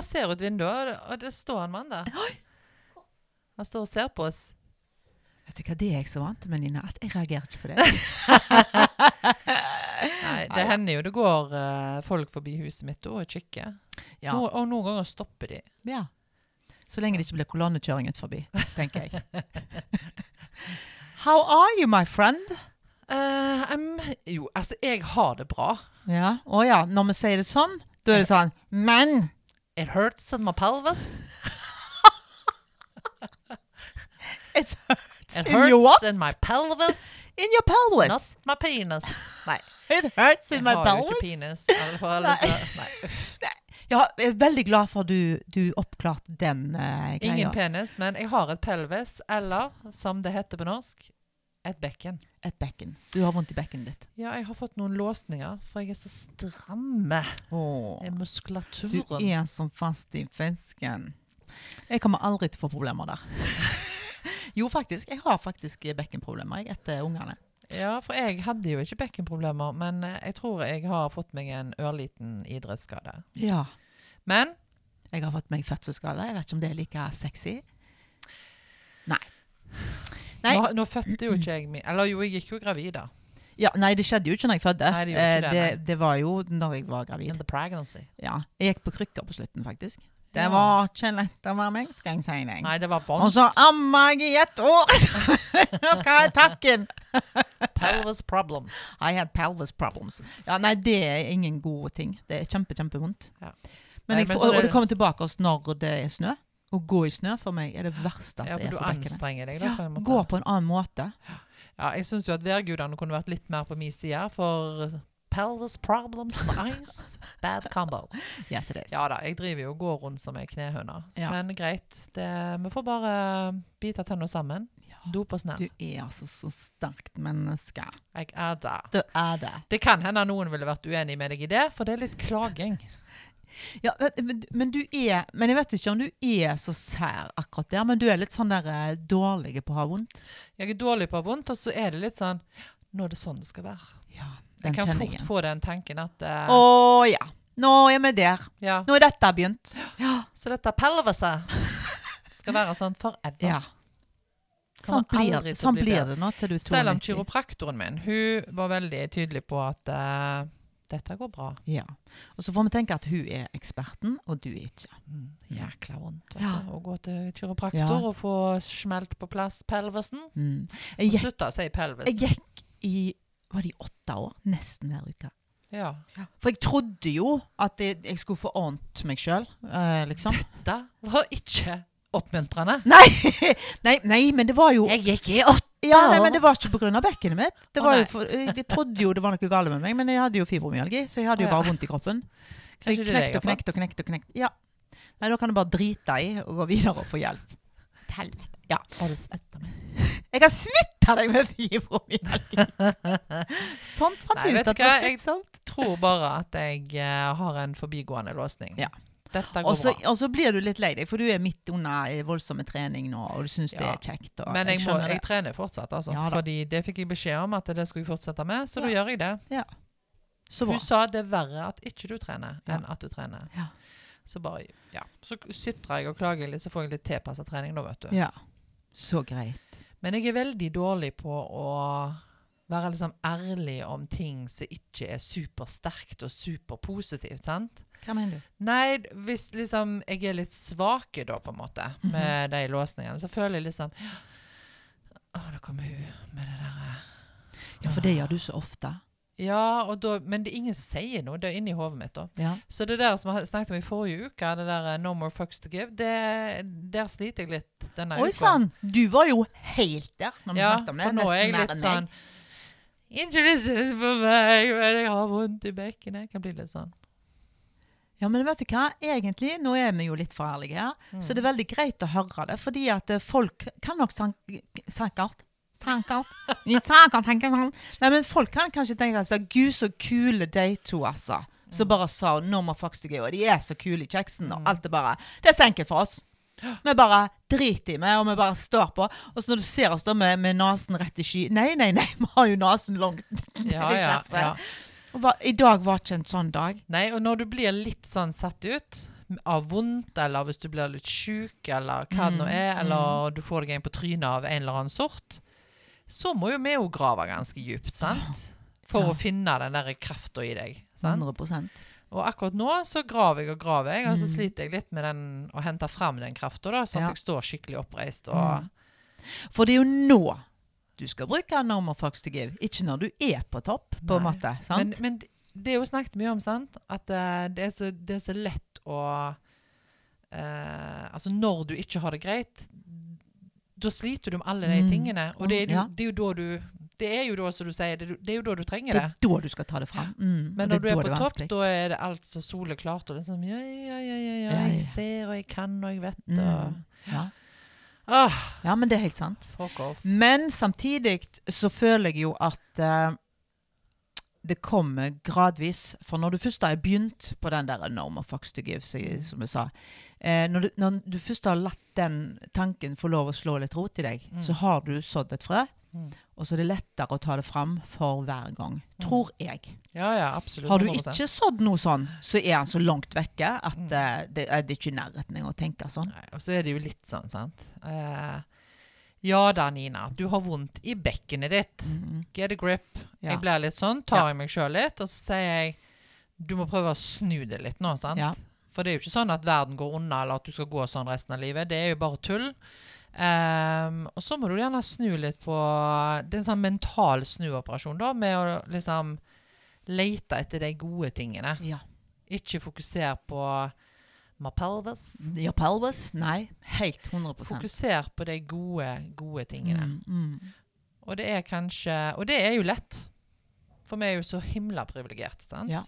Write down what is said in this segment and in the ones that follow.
bare ser ut vinduet, og det står en mann der. Han står og ser på oss. Vet du hva, Det er jeg så vant men Nina, at jeg reagerer ikke på det. Nei, det hender jo det går uh, folk forbi huset mitt og kikker. Ja. No, og noen ganger stopper de. ja. Så lenge det ikke blir kolonnekjøring ut forbi, tenker jeg. How are you, my friend? Uh, em, jo, altså, jeg har det bra. Ja. Å ja, når vi sier det sånn, da er det sånn Men It hurts in my pelvis. it hurts It in your hurts what? in my pelvis. In your pelvis. Not my penis. Nei. It hurts in Jeg my har jo ikke pelvis. penis. i alle fall, Nei. så- Nei. Ja, jeg er veldig glad for at du, du oppklarte den uh, greia. Ingen penis, men jeg har et pelvis, eller som det heter på norsk, et bekken. Et bekken. Du har vondt i bekkenet ditt. Ja, jeg har fått noen låsninger, for jeg er så stramme Åh. i Du er som fast i fisken. Jeg kommer aldri til å få problemer der. jo, faktisk. Jeg har faktisk bekkenproblemer jeg, etter ungene. Ja, for jeg hadde jo ikke bekkenproblemer, men eh, jeg tror jeg har fått meg en ørliten idrettsskade. Ja. Men Jeg har fått meg fødselsskade. Jeg vet ikke om det er like sexy. Nei. Nå, nå fødte jo ikke jeg min Eller jo, jeg gikk jo gravid, da. Ja, nei, det skjedde jo ikke når jeg fødte. Nei, det gjorde ikke Eh, det, det, nei. det var jo når jeg var gravid. In the pregnancy. Ja. Jeg gikk på krykker på slutten, faktisk. Det Ja. var ikke lett å være meg, skal jeg si deg. Nei, det var Og så amma jeg i ett år! Og hva er takken? Pelvis problems. I had pelvis problems. Ja, nei, det er ingen gode ting. Det er kjempe, kjempevondt. Ja. Men Nei, men får, og det kommer tilbake oss når det er snø. Å gå i snø for meg er det verste Ja, er for bekkene. du anstrenger deg, da. På en måte. gå på en annen måte. Ja, jeg syns jo at værgudene kunne vært litt mer på min side, for pelvis problems and ice, bad combo. Yes, it is. Ja da, jeg driver jo og går rundt som ei knehøne. Ja. Men greit, det, vi får bare bite tenna sammen. Du er altså så sterkt menneske. Jeg er det. Du er det. Det kan hende noen ville vært uenig med deg i det, for det er litt klaging. Ja, men, men du er Men jeg vet ikke om du er så sær akkurat der, men du er litt sånn der eh, dårlig på å ha vondt. Jeg er dårlig på å ha vondt, og så er det litt sånn Nå er det sånn det skal være. Ja, Jeg kan fort få den tanken at uh, Å ja. Nå er vi der. Ja, Nå er dette begynt. Ja. så dette pelviset skal være sånn forever. ja. Sånn blir, sånn blir det nå til du er Selv om 92. kiropraktoren min hun var veldig tydelig på at eh, dette går bra. Ja. Og så får vi tenke at hun er eksperten, og du er ikke. Mm, jækla vondt Ja. å gå til kiropraktor Ja. og få smelt på plass pelvisen. Mm. Og Jeg, gikk, slutta å si pelvisen. jeg gikk i Var det i åtte år? Nesten hver uke. Ja. For jeg trodde jo at jeg, jeg skulle få ordnet meg sjøl, eh, liksom. Dette var ikke oppmuntrende. Nei, nei, nei, men det var jo Jeg gikk i åtte Ja, nei, men det var ikke pga. bekkenet mitt. Det var oh, jo for, jeg trodde jo det var noe galt med meg, men jeg hadde jo fibromyalgi, så jeg hadde jo bare vondt i kroppen. Så jeg knekte og knekte og knekte. og knekte. Ja. Nei, da kan du bare drite i og gå videre og få hjelp. Helvete. Ja. Har du smitta meg? Jeg har smitta deg med fibromyalgi! Sånt fant Nei, jeg ut at det var slitsomt. jeg- Tror bare at jeg eh, har en forbigående låsning. Ja. Dette går Og så, bra. og så blir du litt lei deg, for du er midt under voldsomme trening nå, og du syns det er kjekt. Men jeg, må, jeg trener fortsatt, altså. Ja fordi det fikk jeg beskjed om at det skulle jeg fortsette med, så da gjør jeg det. Så bra. Hun sa det er verre at ikke du trener, Ja. enn at du trener. Ja. Så bare, ja. Så sytrer jeg og klager litt, så får jeg litt tilpassa trening da, vet du. Ja. Så greit. Men jeg er veldig dårlig på å være liksom ærlig om ting som ikke er supersterkt og superpositivt, sant? Hva mener du? Nei, hvis liksom jeg er litt svake da, på en måte, Mhm. med de låsningene, så føler jeg liksom Å, da kommer hun med det derre Ja, for det gjør du så ofte. Ja, og da, men det er ingen som sier noe. Det er inni hodet mitt. da. Ja. Så det der som jeg snakket om i forrige uke, det der eh, No more fucks to give, det, der sliter jeg litt denne Oi uka. sann! Du var jo helt der når vi Ja, snakket om det. Ja, for nå er jeg litt sånn. Ikke synd meg, men jeg har vondt i bekkenet. Jeg kan bli litt sånn. Ja, men vet du hva? Egentlig, nå er vi jo litt for ærlige her, Mm. så det er veldig greit å høre det, fordi at eh, folk kan nok sikkert. De sikkert sånn. Nei, men folk kan kanskje tenke seg Gud, så kule de to, altså. Som bare sa 'nå må faktisk gå', og de er så kule i kjeksen, og Mm. alt er bare Det er så enkelt for oss. Vi bare driter i meg, og vi bare står på. Og så når du ser oss da med, med nesen rett i sky Nei, nei, nei, vi har jo nesen langt ned Ja, ja, ja. Hva- I dag var ikke en sånn dag. Nei, og når du blir litt sånn satt ut av vondt, eller hvis du blir litt sjuk, eller hva det nå Mm, er, eller du får deg en på trynet av en eller annen sort, så må jo vi jo grave ganske djupt, sant? For Ja. å finne den der krafta i deg. Sant? 100% Og akkurat nå så graver jeg og graver jeg, og så Mm. sliter jeg litt med den, å hente fram den krafta, sånn sånn Ja. at jeg står skikkelig oppreist. Og, Mm. For det er jo nå du skal bruke no more to give. Ikke når du er på topp, på en Nei. måte. men, Sant? men det er jo snakket mye om, sant? At uh, det, er så, det er så lett å uh, Altså, når du ikke har det greit, da sliter du med alle de Mm. tingene. Og det er, jo- det er jo da du Det er jo da, som du sier, det, er- er jo da du trenger det det. er da du skal ta det fram. Mm. Men når når du er på er topp, da er det alt så soleklart. Og det Ja, ja, ja, ja, ja, Ja, ja. jeg ser og jeg kan og jeg vet og Mm. Ja. Ah, ja, men det er helt sant. Fuck off. Men samtidig så føler jeg jo at uh, det kommer gradvis. For når du først har begynt på den der no more fucks to give, som som jeg sa eh, når, du, når du først har latt den tanken få lov å slå litt rot i deg, Mm. så har du sådd et frø. Mm. Og så er det lettere å ta det fram for hver gang. Tror jeg. Ja, ja, absolutt. Har du ikke sådd noe sånn, så er han så langt vekke at Mm. eh, det, er det ikke i nærheten engang å tenke sånn. Nei, og så er det jo litt sånn, sant. Uh, ja da, Nina. Du har vondt i bekkenet ditt. Mm. Get a grip. Ja. Jeg blir litt sånn. Tar jeg meg sjøl litt, og så sier jeg du må prøve å snu det litt nå, sant. For det er jo ikke sånn at verden går unna, eller at du skal gå sånn resten av livet. Det er jo bare tull. Ehm, og så må du gjerne snu litt på Det er en sånn mental snuoperasjon, da, med å liksom lete etter de gode tingene. Ja. Ikke fokusere på my pelvis. Your pelvis? Nei, helt 100% Fokuser på de gode, gode tingene. Mm, mm. Og det er kanskje Og det er jo lett. For vi er jo så himla privilegerte, sant? Ja.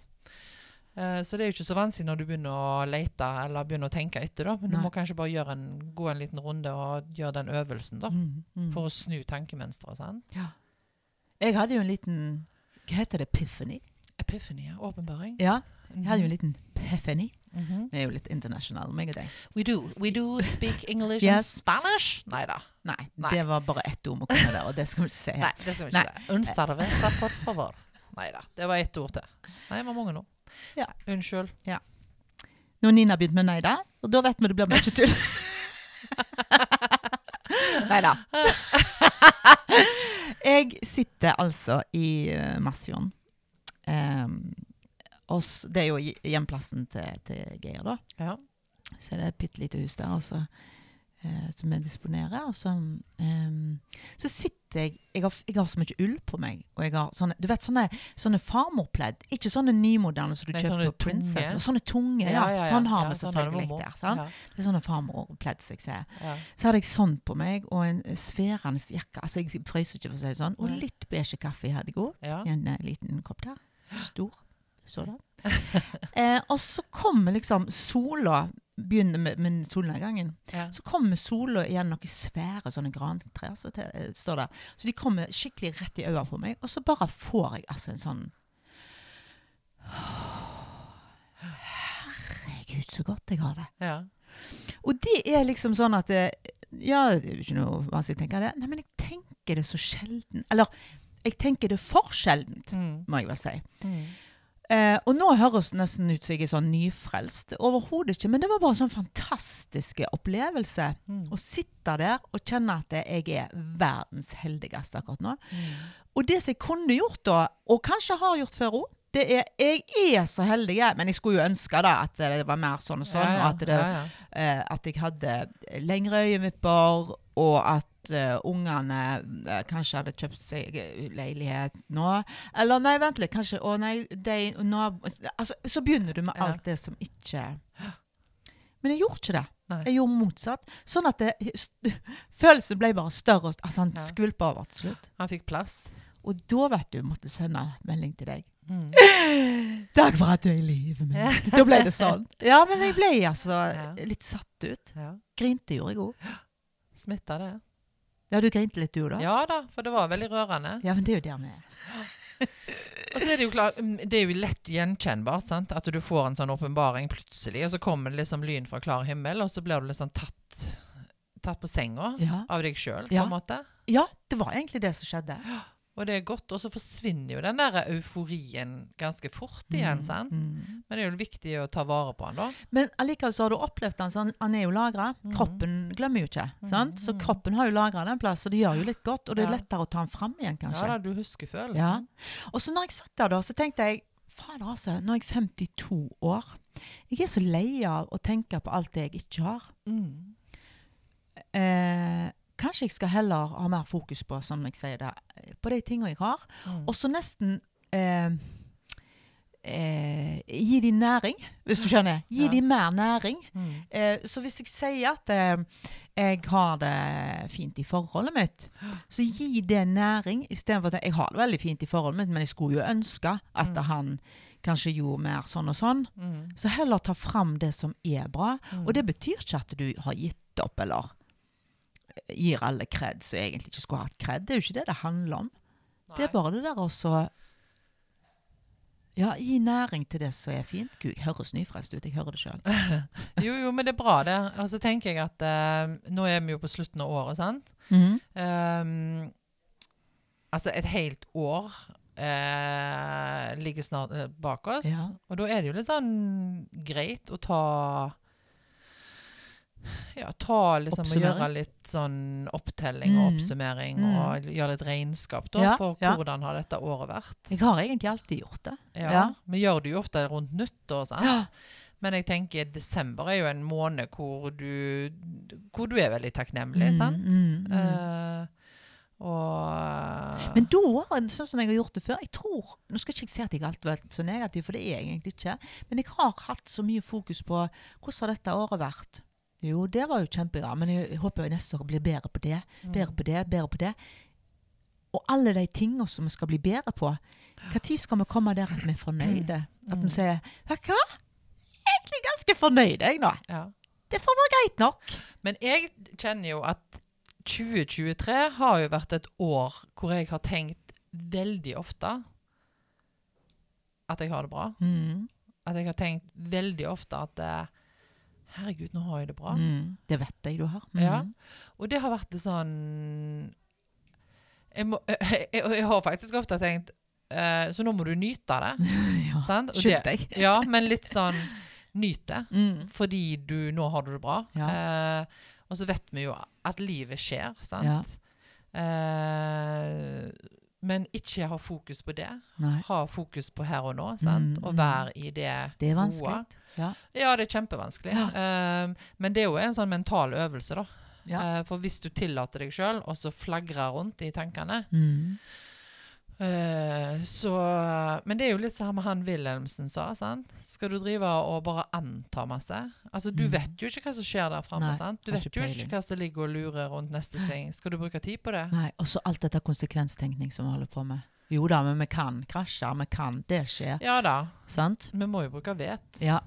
Eh, så det er jo ikke så vanskelig når du begynner å lete eller begynner å tenke etter, da. Men du må kanskje bare en, gå en liten runde og gjøre den øvelsen, da. Mm, mm. For å snu tankemønsteret. Ja. Jeg hadde jo en liten Hva heter det? Epiphany? Epiphany, ja. Åpenbaring. Ja, jeg hadde jo en liten epiphany. Mhm. Vi er jo litt internasjonale, meg og deg. We do. We do speak English Yes. and Spanish. Nei da. Nei, Nei. det var bare ett ord vi kunne der, og det skal vi ikke si Nei, det skal vi ikke Nei. Un Unserve, por favor. Nei da. Det var ett ord til. Nei, det var mange nå. Ja. Unnskyld. Nå har Nina begynt med nei da, og da vet vi det blir mye tull. nei da. jeg sitter altså i uh, Masfjorden. Um, det er jo hjemplassen til, til Geir, da. Ja. Så det er et bitte lite hus der også, eh, som jeg disponerer. Og så, eh, så sitter jeg jeg har, jeg har så mye ull på meg. Og jeg har sånne, du vet, sånne, sånne farmorpledd. Ikke sånne nymoderne som du Nei, kjøper på Princess. tunge. Sånne tunge, ja. Sånn har vi sånn selvfølgelig sånn der. Sånn. Ja, Det er sånne farmorpledd som jeg ser. ja. Så hadde jeg sånn på meg, og en sværende jakke. Altså, jeg frøs ikke, for å si det sånn. Og litt beige kaffe hadde jeg ja. I en eh, liten kopp der. Stor. Sådan. eh, og så kommer liksom sola Begynner med, med solnedgangen. ja. Så kommer sola igjen noen svære sånne grantrær, så det, eh, står der. Så de kommer skikkelig rett i øynene på meg, og så bare får jeg altså en sånn Herregud, så godt jeg har det. ja. Og det er liksom sånn at det, Ja, det er jo ikke noe vanskelig å tenke det. Nei, men jeg tenker det så sjelden. Eller jeg tenker det for sjeldent, Mm. må jeg vel si. Mm. Eh, og nå høres det nesten ut som jeg er sånn nyfrelst. Overhodet ikke. Men det var bare en sånn fantastisk opplevelse. Mm. Å sitte der og kjenne at jeg er verdens heldigste akkurat nå. Mm. Og det som jeg kunne gjort da, og kanskje har gjort før òg, det er Jeg er så heldig, jeg, men jeg skulle jo ønske da at det var mer sånn og sånn. ja, ja. Og at, det, ja, eh, at jeg hadde lengre øyevipper, og at eh, ungene eh, kanskje hadde kjøpt seg eh, leilighet nå. Eller nei, vent litt, kanskje Å nei, de nå, Altså, så begynner du med Ja. alt det som ikke Men jeg gjorde ikke det. Nei. Jeg gjorde motsatt. Sånn at det, følelsen ble bare større. Altså, han Ja. skvulpa over til slutt. Han fikk plass. Og da, vet du, måtte sende melding til deg. Mm. Takk for at du er i livet mitt. Da ble det sånn. Ja, men jeg ble altså litt satt ut. Grinte gjorde jeg òg. Smitta det. Ja, du grinte litt du, da? Ja da, for det var veldig rørende. Ja, men det er jo der vi er. Og så er det jo klart, mm, det er jo lett gjenkjennbart sant? at du får en sånn åpenbaring plutselig, og så kommer det liksom lyn fra klar himmel, og så blir du liksom tatt, tatt på senga Ja. av deg sjøl, på Ja. en måte. ja, det var egentlig det som skjedde. Og det er godt. Og så forsvinner jo den der euforien ganske fort igjen, Mm, sant? mm. Men det er jo viktig å ta vare på den, da. Men allikevel så har du opplevd den, så han, er jo lagra. Mm. Kroppen glemmer jo ikke. sant? Så Mhm. kroppen har jo lagra den plass, så det gjør jo litt godt. Og det er lettere å ta den fram igjen, kanskje. Ja da, du husker følelsen. Ja. Og så når jeg satt der, da, så tenkte jeg Fader, altså. Nå er jeg 52 år. Jeg er så lei av å tenke på alt det jeg ikke har. Mm. Eh, kanskje jeg skal heller ha mer fokus på, som jeg sier det, på de tingene jeg har. Mm. Og så nesten eh, eh, gi de næring, hvis du skjønner. Gi Ja. de mer næring. Mm. Eh, så hvis jeg sier at eh, jeg har det fint i forholdet mitt, så gi det næring istedenfor at jeg har det veldig fint i forholdet mitt, men jeg skulle jo ønske at Mm. han kanskje gjorde mer sånn og sånn. Mm. Så heller ta fram det som er bra. Mm. Og det betyr ikke at du har gitt opp eller gir alle kred som egentlig ikke skulle hatt kred. Det er jo ikke det det handler om. Det er bare det der også Ja, gi næring til det som er fint. Gud, jeg høres nyfrelst ut. Jeg hører det sjøl. Jo, jo, men det er bra, det. Og så tenker jeg at uh, nå er vi jo på slutten av året, sant? Mm -hmm. um, altså, et helt år uh, ligger snart uh, bak oss. Ja. Og da er det jo litt sånn greit å ta Ja, ta liksom og gjøre litt sånn opptelling og Mm. oppsummering, Mm. og gjøre litt regnskap da, Ja, for ja. hvordan har dette året vært. Jeg har egentlig alltid gjort det. Ja. Vi gjør det jo ofte rundt nyttår, sant? Ja. Men jeg tenker desember er jo en måned hvor du, hvor du er veldig takknemlig, sant? Mm, mm, mm. Eh, og Men da, sånn som jeg har gjort det før jeg tror, Nå skal ikke jeg si at jeg alltid har vært så negativ, for det er jeg egentlig ikke. Men jeg har hatt så mye fokus på hvordan har dette året vært. Jo, det var jo kjempebra, men jeg håper jeg neste år blir bedre på det. Mm. Bedre på det, bedre på det. Og alle de tingene som vi skal bli bedre på. Når skal vi komme der at vi er fornøyde? At Mm. vi sier Vet hva? Jeg er egentlig ganske fornøyd, jeg nå. Ja. Det får være greit nok. Men jeg kjenner jo at 2023 har jo vært et år hvor jeg har tenkt veldig ofte at jeg har det bra. Mm. At jeg har tenkt veldig ofte at eh, Herregud, nå har jeg det bra. Mm. Det vet jeg du har. Mm. Ja. Og det har vært sånn Jeg, må, jeg, jeg, jeg har faktisk ofte tenkt uh, Så nå må du nyte av det. ja. Sant? Og det-. Ja, men litt sånn Nyt det. Mm. Fordi du nå har du det bra. Ja. Uh, og så vet vi jo at livet skjer, sant? Ja. Uh, men ikke ha fokus på det. Nei. Ha fokus på her og nå. Sant? Mm, Og mm. være i det Det gode. Ja. Ja, det er kjempevanskelig. Eh, men det er jo en sånn mental øvelse, da. Ja. Uh, for hvis du tillater deg sjøl, og så flagrer rundt i tankene Mm. uh, så Men det er jo litt sånn med han Wilhelmsen sa. sant? Skal du drive og bare anta masse? Altså, Du Mm. vet jo ikke hva som skjer der framme. Du vet jo ikke hva som ligger og lurer rundt neste sving. Skal du bruke tid på det? Nei, og så alt dette konsekvenstenkning som vi holder på med. Jo da, men vi kan krasje. Vi kan. Det skjer. Ja da. Sant? Vi må jo bruke vet. Ja.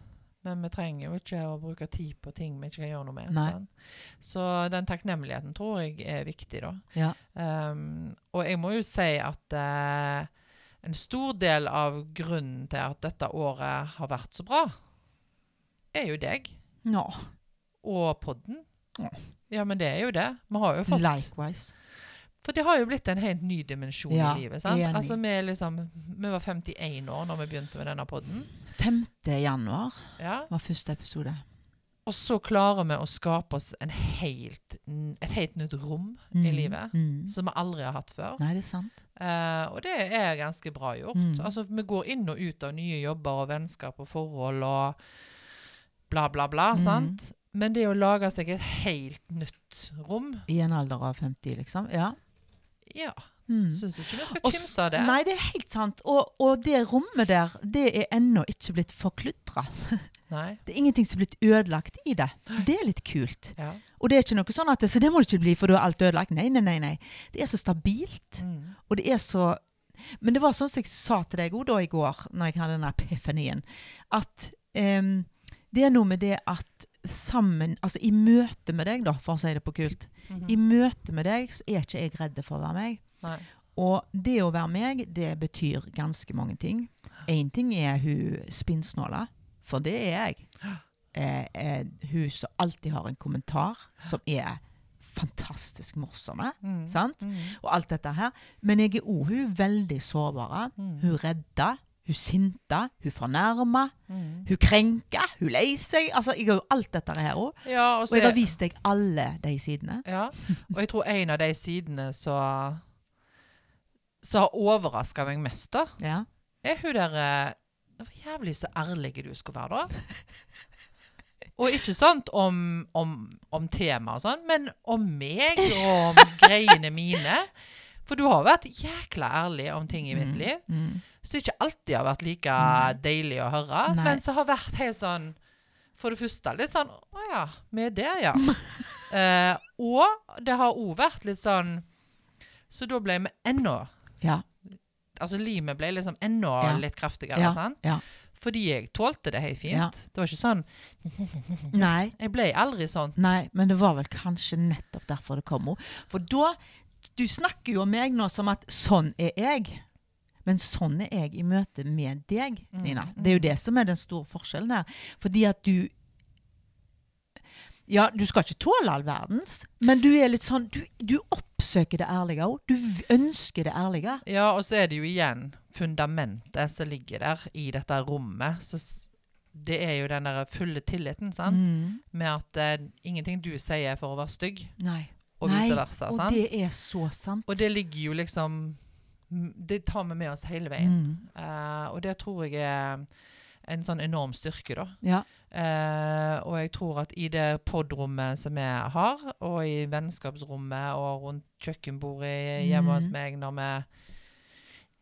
Men vi trenger jo ikke å bruke tid på ting vi ikke kan gjøre noe med. Sant? Så den takknemligheten tror jeg er viktig, da. Ja. Um, og jeg må jo si at uh, en stor del av grunnen til at dette året har vært så bra, er jo deg Nå. og podden. Ja. Ja, men det er jo det. Vi har jo fått Likewise. For det har jo blitt en helt ny dimensjon Ja, i livet. sant? Altså, vi, liksom, vi var 51 år når vi begynte med denne podden. 5. januar Ja. var første episode. Og så klarer vi å skape oss en helt, et helt nytt rom i Mm, livet. Mm. Som vi aldri har hatt før. Nei, det er sant. Eh, og det er ganske bra gjort. Mm. Altså, vi går inn og ut av nye jobber og vennskap og forhold og bla, bla, bla. Mm. sant? Men det å lage seg et helt nytt rom I en alder av 50, liksom. Ja. Ja, Mm. syns ikke vi skal kimse av det. Nei, det er helt sant. Og, og det rommet der, det er ennå ikke blitt forkludra. Det er ingenting som er blitt ødelagt i det. Det er litt kult. Ja. Og det er ikke noe sånn at Så det må det ikke bli, for da er alt ødelagt. Nei, nei, nei. nei. Det er så stabilt. Mm. Og det er så Men det var sånn som jeg sa til deg òg da i går, når jeg hadde den epifanien, at um, det er noe med det at sammen Altså i møte med deg, da, for å si det på kult Mhm. I møte med deg så er ikke jeg redd for å være meg. Nei. Og det å være meg, det betyr ganske mange ting. Én ting er hun spinnsnåla, for det er jeg. Eh, eh, hun som alltid har en kommentar som er fantastisk morsomme. Mm. Sant? Mm. Og alt dette her. Men jeg er òg hun veldig sårbare. Mm. Hun redda, hun sinta, hun fornærma, Mm. hun krenka, hun lei seg. Altså, jeg har jo alt dette her òg. Ja, og Og jeg har vist deg alle de sidene. Ja, og jeg tror en av de sidene som som har overraska meg mest, da, Ja. er hun der eh, Det var jævlig så ærlig du skulle være, da. Og ikke sant om, om, om tema og sånn, men om meg og om greiene mine. For du har vært jækla ærlig om ting i mitt liv. Mm. Som ikke alltid har vært like deilig å høre, Nei. men som har vært helt sånn For det første litt sånn Å ja, vi er der, ja. eh, og det har òg vært litt sånn Så da ble vi enda Ja. Altså limet ble liksom enda Ja. litt kraftigere, Ja. sant? ja. Fordi jeg tålte det helt fint. Ja. Det var ikke sånn Nei. Jeg ble aldri sånn. Nei, men det var vel kanskje nettopp derfor det kom henne. For da Du snakker jo om meg nå som at sånn er jeg. Men sånn er jeg i møte med deg, Mm, Nina. Det er jo det som er den store forskjellen her. Fordi at du Ja, du skal ikke tåle all verdens, men du er litt sånn Du, du oppsøker det ærlige òg. Du ønsker det ærlige. Ja, og så er det jo igjen fundamentet som ligger der i dette rommet. Så det er jo den der fulle tilliten, sant? Mm. Med at uh, ingenting du sier er for å være stygg, Nei. og vice versa. Og sant? det er så sant. Og det ligger jo liksom Det tar vi med oss hele veien. Mm. Uh, og det tror jeg er en sånn enorm styrke, da. Ja. Uh, og jeg tror at i det podrommet som vi har, og i vennskapsrommet og rundt kjøkkenbordet hjemme hos Mhm. meg når vi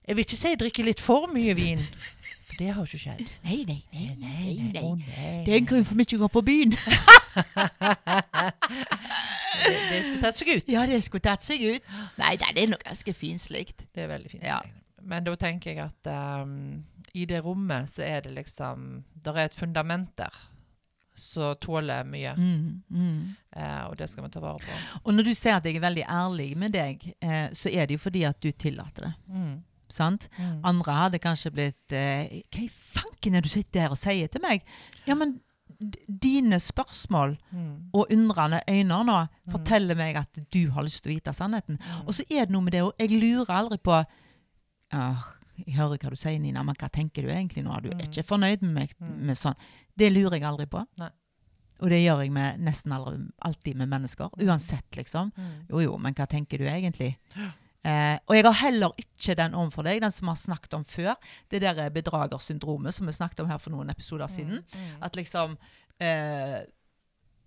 Jeg vil ikke si jeg drikker litt for mye vin, for det har ikke skjedd. Nei, nei, nei. nei, nei. Å, nei. Det er en grunn for mye gå på byen. det, det skulle tatt seg ut. Ja, det skulle tatt seg ut. Nei, det er nok ganske finslikt. Det er veldig fint. Ja. Men da tenker jeg at um, i det rommet så er det liksom Der er et fundament der som tåler mye. Mm, mm. Eh, og det skal vi ta vare på. Og når du sier at jeg er veldig ærlig med deg, eh, så er det jo fordi at du tillater det. Mm. Sant? Mm. Andre hadde kanskje blitt eh, Hva i fanken er det du sitter her og sier til meg? Ja, men dine spørsmål Mm. og undrende øyne nå forteller meg at du har lyst til å vite sannheten. Mm. Og så er det noe med det òg. Jeg lurer aldri på ah, Jeg hører hva du sier, Nina, men hva tenker du egentlig nå? Du er Mm. ikke fornøyd med meg Mm. med sånn. Det lurer jeg aldri på. Nei. Og det gjør jeg med nesten aldri, alltid med mennesker. Uansett, liksom. Mm. Jo jo, men hva tenker du egentlig? Eh, og jeg har heller ikke den overfor deg, den som har snakket om før. Det der bedragersyndromet som vi snakket om her for noen episoder siden. Mm. At liksom eh,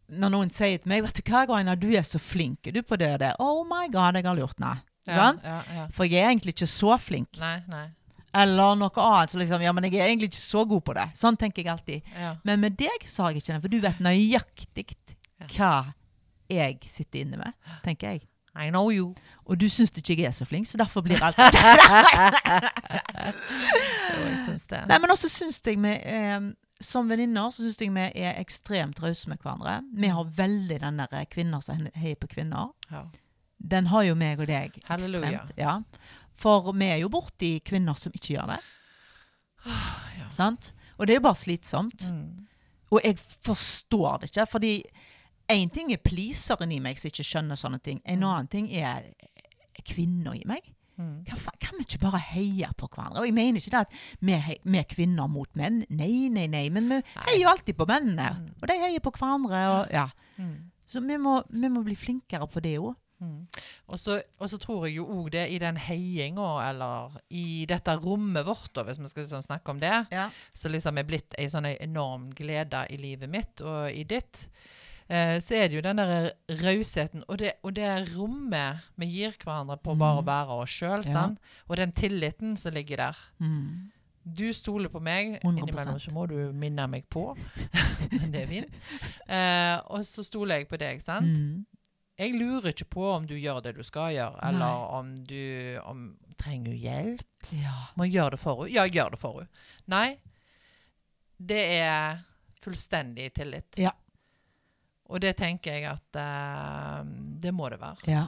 Når noen sier til meg 'Vet du hva, Graina, du er så flink du på det det.' 'Oh my God, jeg har lurt Nei. Ja, ja, ja. For jeg er egentlig ikke så flink. Nei, nei. Eller noe annet. Så liksom, ja, men jeg er egentlig ikke så god på det. Sånn tenker jeg alltid. Men med deg så har jeg ikke den, for du vet nøyaktig hva jeg sitter inne med, tenker jeg. I know you. Og du syns ikke jeg er så flink, så derfor blir alt jeg syns det. Nei, men også syns jeg vi eh, Som venninner så syns jeg vi er ekstremt rause med hverandre. Vi har veldig den der kvinner som heier på kvinner. Ja. Den har jo meg og deg Halleluja. ekstremt. Ja. For vi er jo borti kvinner som ikke gjør det. ja. Sant? Og det er jo bare slitsomt. Mm. Og jeg forstår det ikke. Fordi én ting er pleaseren i meg som ikke skjønner sånne ting. En Mm. annen ting er kvinner i meg. Mm. Hva Kan vi ikke bare heie på hverandre? Og jeg mener ikke det at vi, vi er kvinner mot menn. Nei, nei, nei. Men vi heier jo alltid på mennene. Mm. Og de heier på hverandre. Og, ja. Mm. Så vi må, vi må bli flinkere på det òg. Mm. Og så tror jeg jo òg det i den heiinga, eller i dette rommet vårt, da, hvis vi skal liksom snakke om det, Ja. så liksom er blitt ei sånn enorm glede i livet mitt og i ditt, eh, så er det jo den der rausheten og det, og det rommet vi gir hverandre på bare å være oss sjøl, Ja. og den tilliten som ligger der. Mm. Du stoler på meg. 100%. Innimellom så må du minne meg på. Men det er fint. Eh, og så stoler jeg på deg, sant? Mm. Jeg lurer ikke på om du gjør det du skal gjøre, Nei. eller om du om, trenger hjelp. Ja. Må jeg gjøre det for henne? Ja, gjør det for henne. Nei. Det er fullstendig tillit. Ja. Og det tenker jeg at eh, det må det være. ja.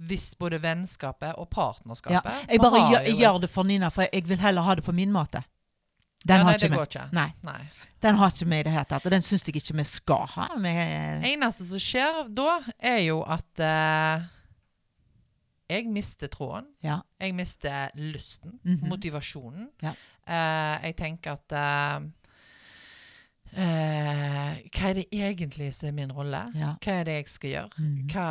Hvis både vennskapet og ja. partnerskapet Jeg bare gjør, jeg gjør det for Nina, for jeg vil heller ha det på min måte. Den ja, har nei, ikke det går ikke. Nei, Nei. den har ikke vi i det hele tatt. Og den syns jeg ikke vi skal ha. Vi, eneste som skjer da, er jo at eh, jeg mister tråden. ja. Jeg mister lysten, Mhm. motivasjonen. Ja. Eh, jeg tenker at eh, Hva er det egentlig som er min rolle? ja. Hva er det jeg skal gjøre? Mm. Hva,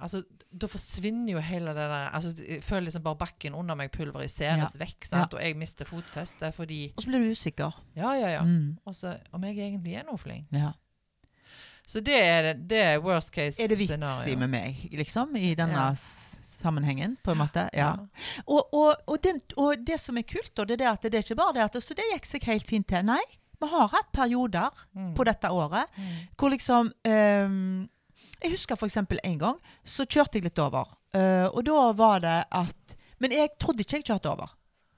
altså, da forsvinner jo hele det der altså, Jeg føler liksom bare bakken under meg pulveriseres vekk. Sant? Og jeg mister fotfestet fordi Og så blir du usikker. Ja, ja, ja. Mm. Og så om jeg egentlig er noe flink. Ja. Så det er, det- er worst case scenario. Er det vits i med meg, liksom? I denne Ja. sammenhengen, på en måte? Ja. Og, og, og, den, og det som er kult, da, det er at det er ikke bare det at Så det gikk seg helt fint til. Nei, vi har hatt perioder Mm. på dette året Mm. hvor liksom um, Jeg husker eksempel en gang så kjørte jeg litt over. Uh, og da var det at Men jeg trodde ikke jeg kjørte over,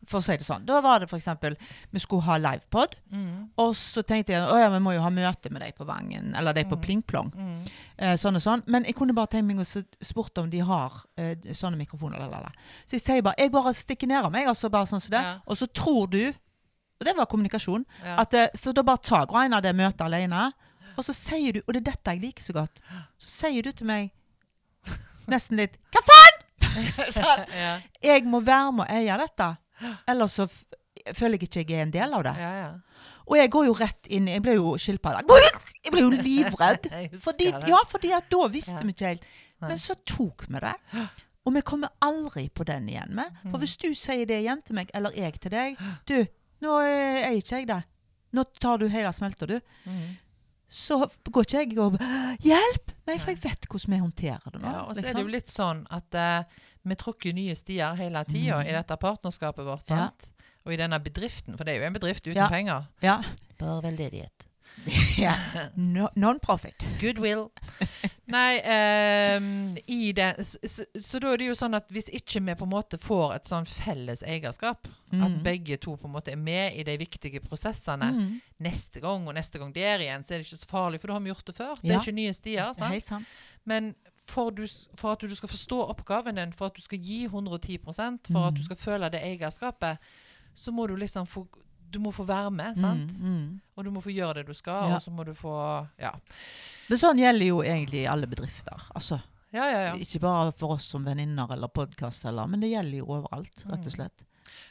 for å si det sånn. Da var det eksempel Vi skulle ha livepod, Mm. og så tenkte jeg å ja, vi må jo ha møte med deg på Vangen, eller deg på Mm. Plingplong. Mm. Eh, sånn og sånn. Men jeg kunne bare tenkt meg å spurt om de har eh, sånne mikrofoner. Lalala. Så jeg sier bare Jeg bare stikker ned av meg, altså bare sånn som det. Ja. Og så tror du Og det var kommunikasjon. Ja. At, eh, så da bare tar Graina det møtet alene. Og så sier du Og det er dette jeg liker så godt. Så sier du til meg nesten litt Hva faen?! sånn. ja. Jeg må være med å eie dette. Ellers så føler jeg ikke jeg er en del av det. ja, ja. Og jeg går jo rett inn Jeg ble jo skilpadde. Jeg ble jo livredd. Fordi, ja, fordi at da visste vi ikke helt. Men så tok vi det. Og vi kommer aldri på den igjen. med. Mm. For hvis du sier det igjen til meg, eller jeg til deg Du, nå er ikke jeg det. Nå tar du hele smelta, du. Mm. Så går ikke jeg og Hjelp! Nei, for jeg vet hvordan vi håndterer det nå. Ja, og så er liksom. det jo litt sånn at uh, vi tråkker nye stier hele tida Mm. i dette partnerskapet vårt. Ja. sant? Og i denne bedriften, for det er jo en bedrift uten Ja. penger. Ja. Bare veldedighet. ja. No, Non-profit. Goodwill. Nei, um, i det så, så, så da er det jo sånn at hvis ikke vi på en måte får et sånn felles eierskap, at Mm. begge to på en måte er med i de viktige prosessene Mm. neste gang og neste gang der igjen, så er det ikke så farlig, for da har vi gjort det før. Det er ikke nye stier. Er sant? Helt sant. Men for, du, for at du skal forstå oppgaven din, for at du skal gi 110 for at Mm. du skal føle det eierskapet, så må du liksom få Du må få være med, sant? Mm. Mm. Og du må få gjøre det du skal, Ja. og så må du få Ja. Men sånn gjelder jo egentlig alle bedrifter. Altså, Ja, ja, ja. Ikke bare for oss som venninner eller podkast, men det gjelder jo overalt, rett og slett.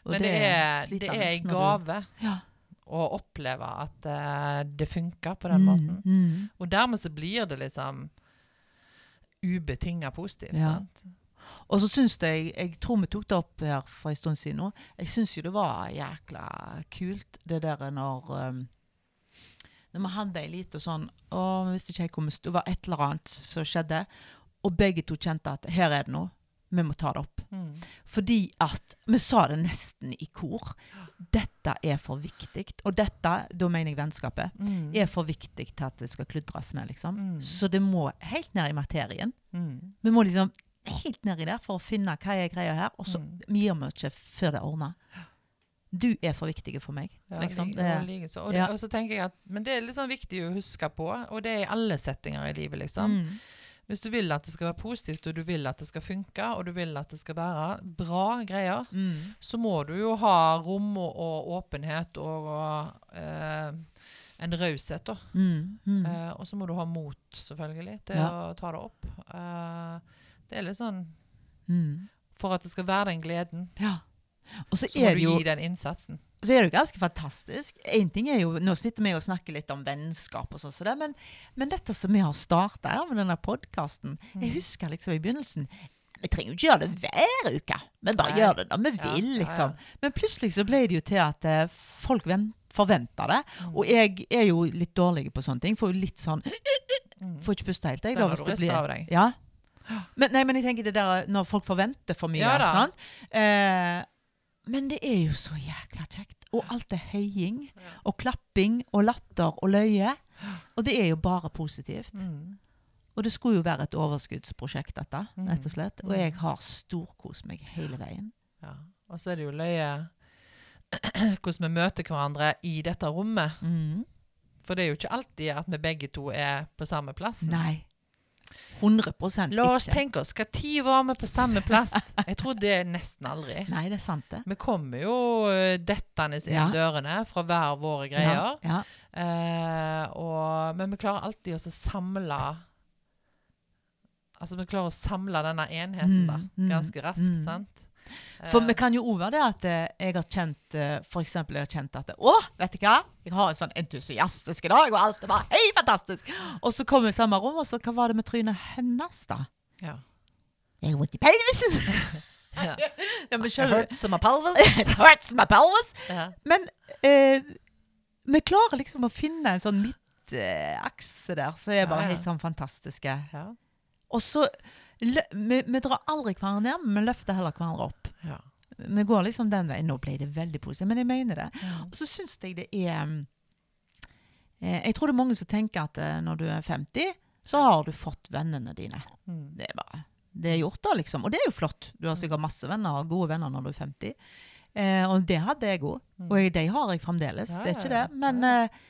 Og Mm. Men det er, det er en du- gave Ja. å oppleve at uh, det funker på den Mm, måten. mm. Og dermed så blir det liksom ubetinga positivt. Sant? Og så syns jeg Jeg tror vi tok det opp her for en stund siden nå. Jeg syns jo det var jækla kult, det der når um, Når vi hadde ei lita sånn Å, vi visste ikke vi sto. Det var et eller annet som skjedde. Og begge to kjente at her er det noe. Vi må ta det opp. Mm. Fordi at Vi sa det nesten i kor. Dette er for viktig. Og dette, da mener jeg vennskapet, Mm. er for viktig til at det skal kludres med, liksom. Mm. Så det må helt ned i materien. Mm. Vi må liksom helt ned i der for å finne hva er greia her, og så Mm. gir vi ikke før det er ordna. Du er for viktig for meg. Ja, liksom. li- Det, og likeså. Og, det- Ja. og så tenker jeg at Men det er litt sånn viktig å huske på, og det er i alle settinger i livet, liksom. mm, Hvis du vil at det skal være positivt, og du vil at det skal funke, og du vil at det skal være bra greier, mm, så må du jo ha rom og, og åpenhet og, og eh, en raushet, da. mm, mm. Eh, og så må du ha mot, selvfølgelig, til Ja. å ta det opp. Eh, det er litt sånn mm. For at det skal være den gleden, Ja. Så, så må du jo gi den innsatsen. så er det jo ganske fantastisk. En ting er jo, Nå sitter vi og snakker litt om vennskap, og sånn, så men, men dette som vi har starta her med denne podkasten Mm. Jeg husker liksom i begynnelsen Vi trenger jo ikke gjøre det hver uke. Vi bare Nei. gjør det når vi Ja, vil, liksom. ja. Men plutselig så ble det jo til at uh, folk ven- forventer det. Mm. Og jeg er jo litt dårlig på sånne ting. Får jo litt sånn Mm. Får ikke puste helt, jeg. Den har du det blir- av deg. Ja. Men, nei, men jeg tenker det der når folk forventer for mye. Ja da. sant? Eh, men det er jo så jækla kjekt. Og alt er heiing og klapping og latter og løye. Og det er jo bare positivt. Mm. Og det skulle jo være et overskuddsprosjekt, dette, Mm. rett og slett. Og Mm. jeg har storkost meg hele veien. Ja. Og så er det jo løye hvordan vi møter hverandre i dette rommet. Mm. For det er jo ikke alltid at vi begge to er på samme plass. Nei. 100 La oss ikke. tenke oss, skal ti vi på samme plass? Jeg tror det er nesten aldri. Nei, det er sant, det. Vi kommer jo eh, dettende inn Ja. dørene fra hver våre greier. Ja, ja. Eh, og, men vi klarer alltid å samle Altså vi klarer å samle denne enheten da, Mm, mm, ganske raskt. mm. sant? For vi kan jo òg være det at eh, jeg har kjent eh, For eksempel jeg har kjent at Å, vet du hva? Jeg har en sånn entusiastisk dag, og alt er bare helt fantastisk. Og så kommer vi i samme rom, og så hva var det med trynet hennes, da? ja. Jeg har vondt i pelvisen! Ja. ja, men skjønner hurts my pelvis. Hurts my pelvis! Ja. Men eh, vi klarer liksom å finne en sånn midtakse der, så er bare ja. helt sånn fantastiske. Ja. Og så vi, vi drar aldri hverandre ned, men vi løfter heller hverandre opp. Ja. Vi går liksom den veien. Nå ble det veldig positivt, men jeg mener det. Og så syns jeg det er mm, eh, Jeg tror det er mange som tenker at eh, når du er 50, så har du fått vennene dine. Mm. Det er bare Det er gjort, da, liksom. Og det er jo flott. Du har sikkert masse venner, gode venner når du er 50. Eh, og det hadde jeg òg. Og jeg, de har jeg fremdeles. Ja, det er ikke det. Men eh,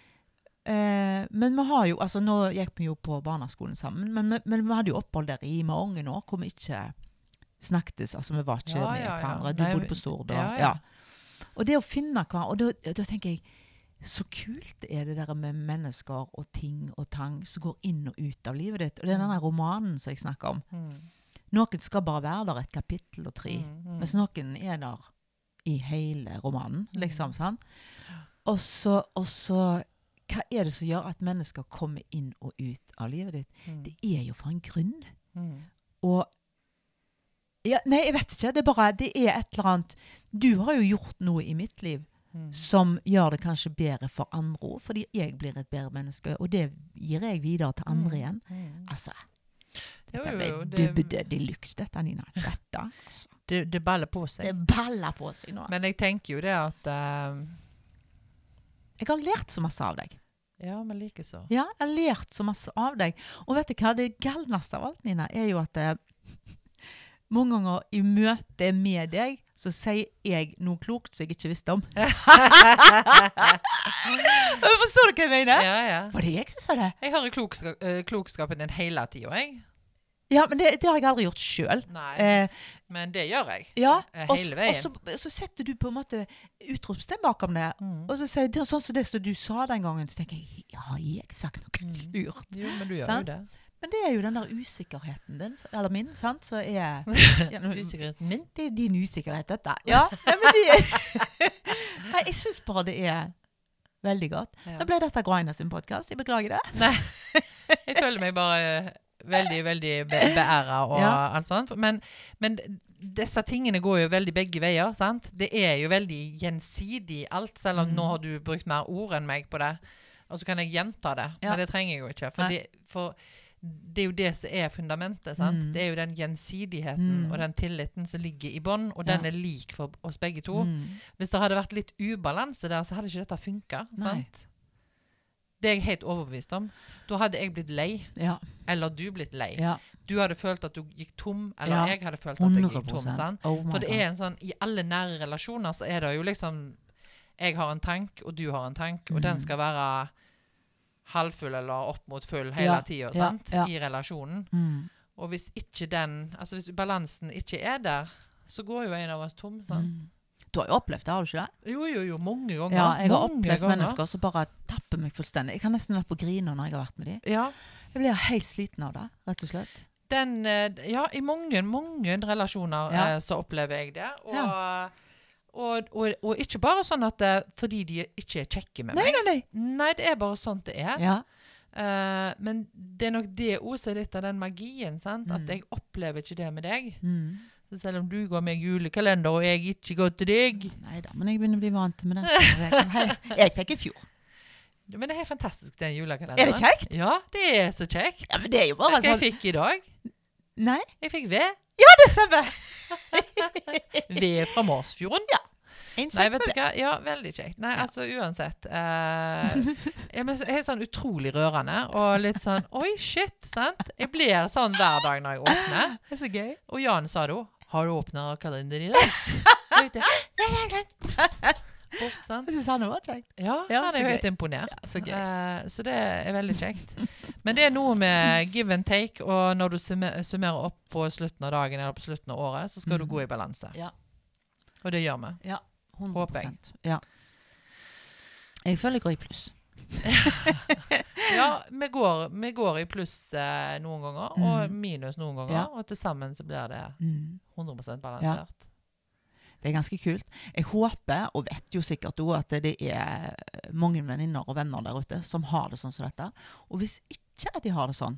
Eh, men vi har jo, altså nå gikk vi jo på barneskolen sammen, men, vi- men vi hadde jo opphold der i mange år hvor vi ikke snakkes. Altså vi var ikke Ja, med ja, hverandre. Du Nei, bodde på Stord. Ja, og det å finne hverandre Og da, da tenker jeg så kult er det der med mennesker og ting og tang som går inn og ut av livet ditt. Og det er denne romanen som jeg snakker om. Mm. Noen skal bare være der et kapittel og tre. Mm, mm. Mens noen er der i hele romanen, Mm. liksom. sant? Og så, og så Hva er det som gjør at mennesker kommer inn og ut av livet ditt? Mm. Det er jo for en grunn. Mm. Og ja, Nei, jeg vet ikke. Det er bare Det er et eller annet Du har jo gjort noe i mitt liv Mm. som gjør det kanskje bedre for andre òg, fordi jeg blir et bedre menneske, og det gir jeg videre til andre igjen. Mm. Altså Dette ble dybde de luxe, dette, Nina. Dette, altså. Det, det baller på seg. Det baller på seg nå. Men jeg tenker jo det at uh, Jeg har lært så masse av deg. Ja, men likeså. Ja, jeg har lært så masse av deg. Og vet du hva, det galneste av alt, Nina, er jo at eh, mange ganger i møte med deg, så sier jeg noe klokt som jeg ikke visste om. Forstår du hva jeg mener? Ja, ja. Var det jeg som sa det? Jeg hører klokska, eh, klokskapen din hele tida, jeg. Ja, men det, det har jeg aldri gjort sjøl. Eh, men det gjør jeg. ja, Eh, hele veien. og så, så setter du på en måte utropstegn bakom det. Mm. Og så sier jeg, sånn som det som du sa den gangen, så tenker jeg Har jeg sagt noe Mm. Jo, men du gjør Sant? jo det. Men det er jo den der usikkerheten din, eller min, sant, så er ja, Usikkerheten min. Det er din usikkerhet, dette. Ja, ja men det Nei, jeg syns bare det er veldig godt. Ja. Da ble dette Graina sin podkast. Jeg beklager det. Nei, jeg føler meg bare veldig, veldig be beæra og Ja. alt sånt. Men, men disse tingene går jo veldig begge veier, sant? Det er jo veldig gjensidig alt, selv om Mm. nå har du brukt mer ord enn meg på det. Og så kan jeg gjenta det, Ja. men det trenger jeg jo ikke. For, det, for det er jo det som er fundamentet. sant? Mm. Det er jo den gjensidigheten Mm. og den tilliten som ligger i bånn, og Ja. den er lik for oss begge to. Mm. Hvis det hadde vært litt ubalanse der, så hadde ikke dette funka. Det er jeg helt overbevist om. Da hadde jeg blitt lei. Ja. Eller du blitt lei. ja. Du hadde følt at du gikk tom, eller Ja, jeg hadde følt at jeg gikk tom. sant? Oh For det er en sånn, I alle nære relasjoner så er det jo liksom Jeg har en tank, og du har en tank, og den Mm. skal være halvfull eller opp mot full hele Ja, tida i relasjonen. mm. Og hvis ikke den Altså hvis balansen ikke er der, så går jo en av oss tom. sant? Mm. Du har jo opplevd det, har du ikke det? Jo, jo, jo. Mange ganger. Ja, jeg har mange opplevd ganger. mennesker som bare tapper meg fullstendig. Jeg kan nesten være på griner når jeg har vært med dem. Ja. Jeg blir helt sliten av det, rett og slett. Den, eh, ja, i mange, mange relasjoner Ja. eh, så opplever jeg det. Og, og, og, og ikke bare sånn at det, fordi de ikke er kjekke med Nei, meg. nei, nei. Nei, det er bare sånn det er. Ja. Uh, men det er nok det òg som er litt av den magien. sant? Mm. At jeg opplever ikke det med deg. Mm. Selv om du ga meg julekalender, og jeg ikke ga til deg Nei da, men jeg begynner å bli vant med det. Jeg, fikk i fjor. Men det er helt fantastisk, den julekalenderen. Er det kjekt? Ja, det er så kjekt. Ja, men det er jo bare Vet du hva jeg sånn fikk i dag? Nei? Jeg fikk ved. Ja, det stemmer! Ved fra Marsfjorden. En Nei, vet du hva? Ja, veldig kjekt. Nei, Ja. altså uansett. Eh, jeg er helt sånn utrolig rørende og litt sånn Oi, shit, sant? Jeg blir sånn hver dag når jeg åpner. Det er så gøy. Og Jan sa det òg. Har du åpna kalenderen i dag? Ja. Bort, sant? Jeg syns han var kjekt. Ja, Ja, han er jo helt imponert. Ja, så. Eh, så det er veldig kjekt. Men det er noe med give and take, og når du summer- summerer opp på slutten av dagen eller på slutten av året, så skal du Mm. gå i balanse. Ja. Og det gjør vi. Ja, 100 Håper jeg. Ja. Jeg føler jeg går i pluss. Ja, vi går, vi går i pluss eh, noen ganger, og Mm. minus noen ganger. Ja. Og til sammen så blir det Mm. 100% balansert. Det er ganske kult. Jeg håper, og vet jo sikkert òg, at det er mange venninner og venner der ute som har det sånn som dette. Og hvis ikke de har det sånn,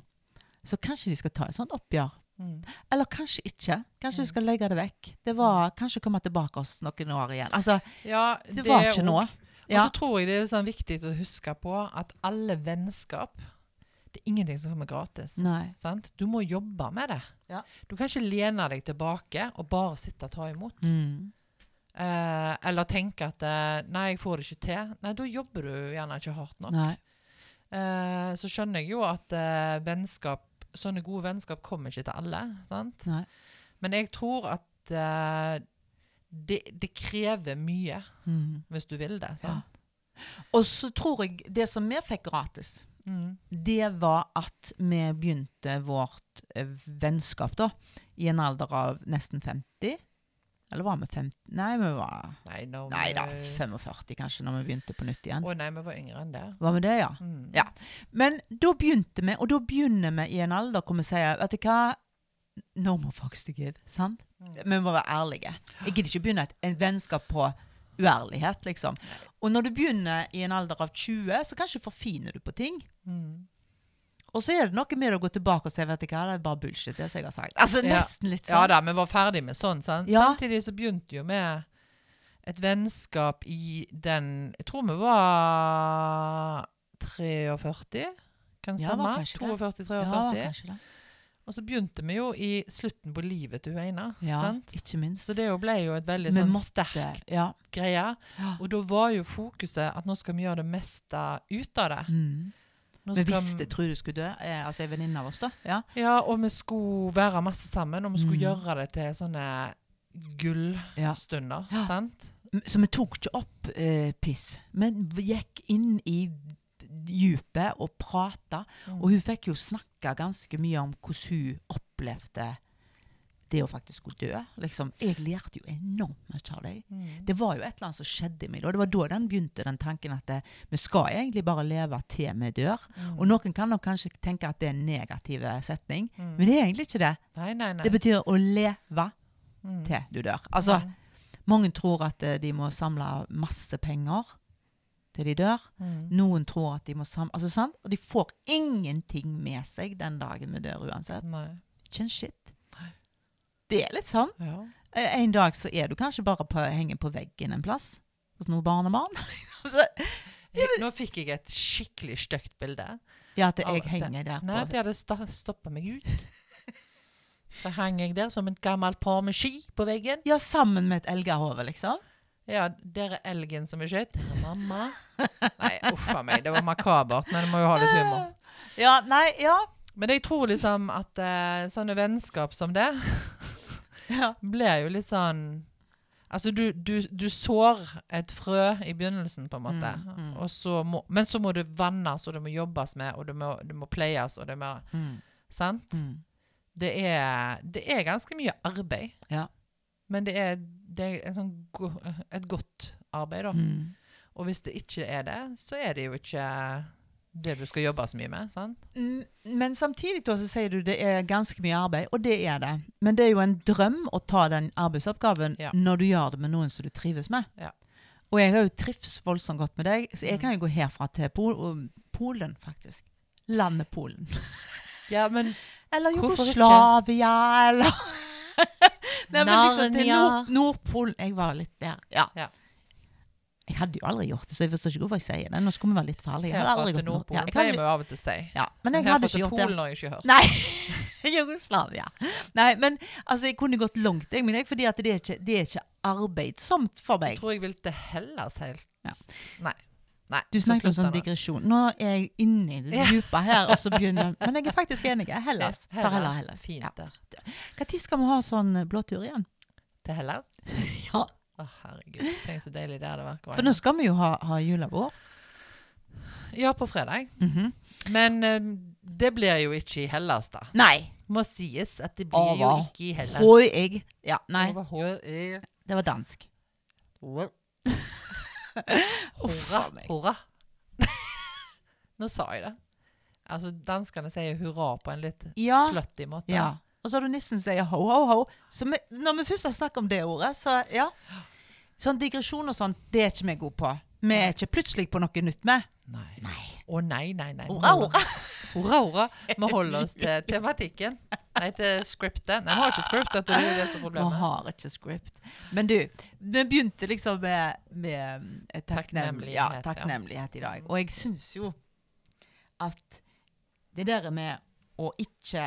så kanskje de skal ta et sånt oppgjør. Mm. Eller kanskje ikke. Kanskje de Mm. skal legge det vekk. Det var kanskje komme tilbake oss noen år igjen. Altså, Ja, det var ikke og- nå. Og så tror jeg det er sånn viktig å huske på at alle vennskap Det er ingenting som kommer gratis. Du må jobbe med det. Ja. Du kan ikke lene deg tilbake og bare sitte og ta imot. Mm. Eh, eller tenke at eh, 'nei, jeg får det ikke til'. Nei, da jobber du gjerne ikke hardt nok. Eh, så skjønner jeg jo at eh, vennskap Sånne gode vennskap kommer ikke til alle. sant? Men jeg tror at eh, det, det krever mye Mm. hvis du vil det. sant? Og så tror jeg det som vi fikk gratis, Mm. det var at vi begynte vårt eh, vennskap da, i en alder av nesten 50. Eller var vi 50? Nei, vi var Nei, Nei da, 45 kanskje, når vi begynte på nytt igjen. Å nei, vi var yngre enn det. Var vi det, ja? Mm. Ja. Men da begynte vi, og da begynner vi i en alder hvor vi sier Vet du hva? No more fucks to give. Sant? Mm. Vi må være ærlige. Jeg gidder ikke begynne et en vennskap på uærlighet, liksom. Og når du begynner i en alder av 20, så kanskje forfiner du på ting. Mm. Og så er det noe med å gå tilbake og si vet du hva, det er bare bullshit, det som jeg har sagt. Altså nesten litt sånn. Ja da, vi var ferdig med sånn. sant? Ja. Samtidig så begynte jo med et vennskap i den Jeg tror vi var 43, kan stemme. Ja, 42-43. Ja, kanskje det. Og så begynte vi jo i slutten på livet til hun. Ja, sant? ikke minst. Så det jo ble jo et veldig Vi sånn måtte- sterkt Ja. greie. ja. Og da var jo fokuset at nå skal vi gjøre det meste ut av det. Mm. Vi visste, visste Trude skulle dø, eh, altså ei venninne av oss, da. Ja. Ja, og vi skulle være masse sammen, og vi skulle Mm. gjøre det til sånne gullstunder. Sant? Så vi tok ikke opp eh, piss. Men gikk inn i dypet og prata. Mm. Og hun fikk jo snakka ganske mye om hvordan hun opplevde det å faktisk skulle dø. Liksom, jeg lærte jo enormt mye av det. Mm. Det var jo et eller annet som skjedde i meg da. Det var da den begynte, den tanken at det, vi skal egentlig bare leve til vi dør. Mm. Og noen kan nok kanskje tenke at det er en negativ setning, Mm. men det er egentlig ikke det. Nei, nei, nei. Det betyr å leve Mm. til du dør. Altså, mange tror at eh, de må samle masse penger til de dør. Mm. Noen tror at de må sammen Altså, sant? Og de får ingenting med seg den dagen vi dør uansett. Nei. Ikke en shit. Det er litt sånn. Ja. Eh, En dag så er du kanskje bare på, henger på veggen en plass hos noen barnebarn. Så, Jeg, nå fikk jeg et skikkelig stygt bilde. ja, at jeg henger der Nei, at på de hadde stoppa meg ut. Så hang jeg der som et gammelt par med ski på veggen. Ja, sammen med et elghode, liksom. Ja, der er elgen som er skutt. Mamma. Nei, uff a meg. Det var makabert, men du må jo ha litt humor. Ja, nei, ja. Men jeg tror liksom at uh, sånne vennskap som det ja. blir jo litt sånn Altså, du, du, du sår et frø i begynnelsen, på en måte. Mm, mm. Så må, men så må det vannes, og det må jobbes med, og det må, det må pleies, og det må Mm. Sant? Mm. Det er, det er ganske mye arbeid. Ja. Men det er, det er en sånn go, et godt arbeid, da. Mm. Og hvis det ikke er det, så er det jo ikke det du skal jobbe så mye med. sant? Mm, Men samtidig da, så sier du det er ganske mye arbeid, og det er det. Men det er jo en drøm å ta den arbeidsoppgaven Ja. når du gjør det med noen som du trives med. Ja. Og jeg har jo trivs voldsomt godt med deg, så jeg Mm. kan jo gå herfra til Pol Polen, faktisk. Landet Polen. Ja, men Eller? Jugoslavia, eller Nei, men liksom til Narnia. Nord Nordpolen. Jeg var litt der. Ja. Ja. Jeg hadde jo aldri gjort det, så jeg forstår ikke hvorfor jeg sier det. Nå skulle vi være litt farlige. Jeg hadde aldri gått. Nordpolen Ja, jeg vi jo av og til si. ja, men jeg jeg hadde ikke gjort det. Polen har jeg ikke hørt. Nei. Jugoslavia. Nei, men altså, jeg kunne gått langt, jeg, men jeg, fordi at det er ikke, det er ikke arbeidsomt for meg. Jeg tror jeg vil til Hellas helt Ja. Nei. Nei. Du snakket om sånn digresjon. Nå er jeg inne i det Ja. dype her, og så begynner Men jeg er faktisk enig. Hellas. Hellas. heller Hellas. Fint der. Når skal vi ha sånn eh, blåtur igjen? Til Hellas? Ja. Å, herregud. Tenk så deilig det hadde vært. For nå skal vi jo ha, ha julebord. Ja, på fredag. Mhm. Men um, det blir jo ikke i Hellas, da. Nei. Må sies at det blir jo ikke i Hellas. Hoi, jeg. Ja, nei. Overhodet. Det var dansk. Hurra. Hurra. Nå sa jeg det. Altså, danskene sier hurra på en litt Ja. slutty måte. Ja. Og så har du nissen som sier ho, ho, ho. Så vi, når vi først har snakket om det ordet, så ja. Sånn digresjon og sånn, det er ikke vi gode på. Vi er ikke plutselig på noe nytt med. Nei. Å nei, nei, nei. Hurra, hurra. Hurra, hurra. Vi holder oss til tematikken. Nei, til scriptet. Nei, vi har ikke det er jo det er Vi har ikke script. Men du, vi begynte liksom med, med ja, Takknemlighet, ja. takknemlighet i dag. Og jeg syns jo at det der med å ikke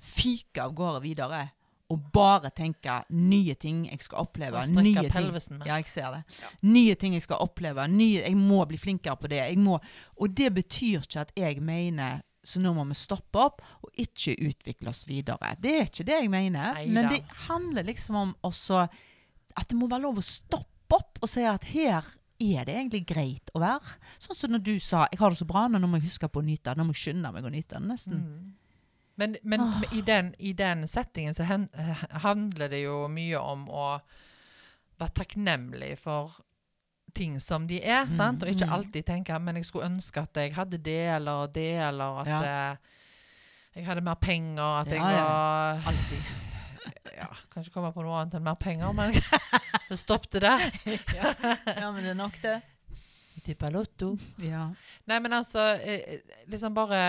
fyke av gårde videre og bare tenke nye ting jeg skal oppleve. Og nye ting. med. Ja, jeg ser det. Nye ting jeg skal oppleve. Nye, jeg må bli flinkere på det. Jeg må, og det betyr ikke at jeg mener så nå må vi stoppe opp og ikke utvikle oss videre. Det er ikke det jeg mener. Neida. Men det handler liksom om også at det må være lov å stoppe opp og si at her er det egentlig greit å være. Sånn som når du sa 'jeg har det så bra, nå må jeg huske på å nyte det'. Nå må jeg skynde meg å nyte det, nesten. Mm. Men, men i, den, i den settingen så hen, eh, handler det jo mye om å være takknemlig for ting som de er, sant? Og ikke mm. alltid tenke men jeg skulle ønske at jeg hadde det eller det, eller at Ja. eh, jeg hadde mer penger, at jeg var ja. Alltid. ja, Kan ikke komme på noe annet enn mer penger, men det stoppet der. Ja, men det er nok det. Tippa lotto. Ja. Nei, men altså eh, Liksom bare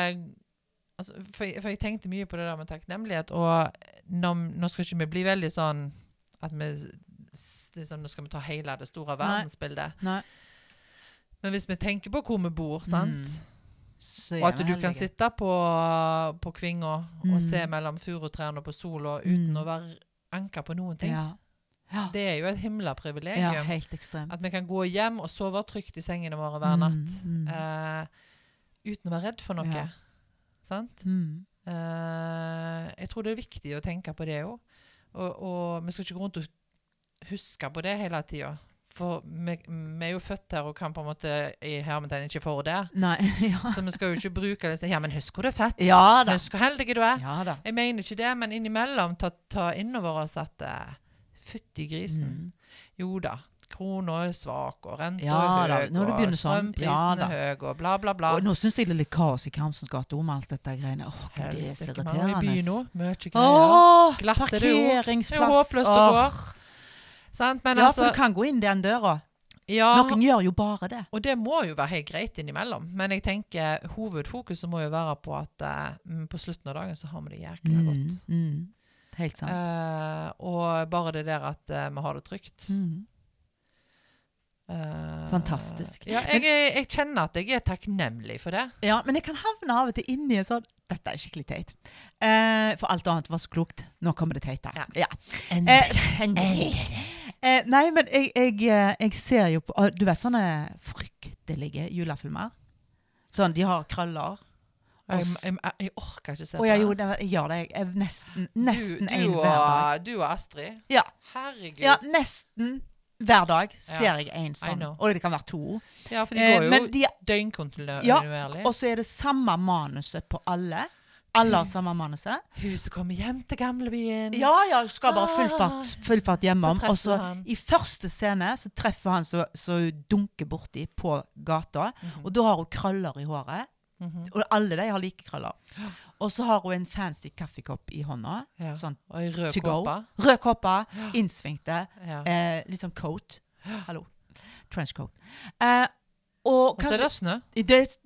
altså, for, jeg- for jeg tenkte mye på det der med takknemlighet, og nå, nå skal ikke vi bli veldig sånn at vi liksom, Nå skal vi ta hele det store verdensbildet. Nei. Men hvis vi tenker på hvor vi bor, sant Mm. Og at du kan sitte på, på Kvinga Mm. og se mellom furutrærne på sola uten Mm. å være anka på noen ting. Ja. Ja. Det er jo et himla ja, privilegium. helt ekstremt. At vi kan gå hjem og sove trygt i sengene våre hver natt. Mm, mm. Uh, uten å være redd for noe. Ja. Sant? Mm. Uh, jeg tror det er viktig å tenke på det òg. Og, og vi skal ikke gå rundt og huske på det hele tida. For vi, vi er jo født her og kan på en måte i hermetegn ikke for det. Nei, ja. Så vi skal jo ikke bruke det Ja, men husk hvor du er født. Ja. Husk hvor heldig du er. Ja. Jeg mener ikke det, men innimellom ta, ta innover oss at uh, Fytti grisen. Mm. Jo da. Krona er svak, og renta Ja er høy, når og sånn, ja er høy, og bla, bla, bla. Og nå syns jeg det er litt kaos i Kamsens gate om alt dette greiene. Åh, Gud, det er så irriterende. har nå. Mye greier. Åh, Glatt er det er håpløst å gå. Sant? Men Ja, altså for du kan gå inn den døra. ja, Noen gjør jo bare det. Og det må jo være helt greit innimellom. Men jeg tenker hovedfokuset må jo være på at mm, på slutten av dagen så har vi det jækla godt. Mm, mm. Helt sant. Uh, og bare det der at uh, vi har det trygt. Mm. Eh, Fantastisk. Ja, jeg, men, jeg kjenner at jeg er takknemlig for det. Ja, men jeg kan havne av og til inni en sånn Dette er skikkelig teit. Eh, for alt annet var så klokt. Nå kommer det teite. Ja. Ja. Eh, eh, nei, men jeg, jeg, eh, jeg ser jo på Du vet sånne fryktelige julefilmer? Sånn, de har krøller. Jeg, jeg, jeg, orker ikke se Å ja, jo, det, jeg gjør det. Jeg nesten nesten du, du, og, du og Astrid. Ja. Herregud. ja, nesten hver dag ser Ja, jeg en sånn. Og det kan være to. Ja, for de Eh, går jo de, døgnkontinuerlig. og så er det samme manuset på alle. Alle har samme manuset. Hun som kommer hjem til gamlebyen. Ja, ja, hun skal bare full fart, Ah. full fart hjemom. Og så i første scene så treffer han så, så hun dunker borti på gata. Mhm. Og da har hun krøller i håret. Mhm. Og alle de har like krøller. Og så har hun en fancy kaffekopp i hånda. Ja. Sånn Og i rød to go. kåpe. Rød kåpe, innsvingte, Ja. eh, litt sånn coat. Hallo. Trenchcoat. Eh, og Og så er det snø. det,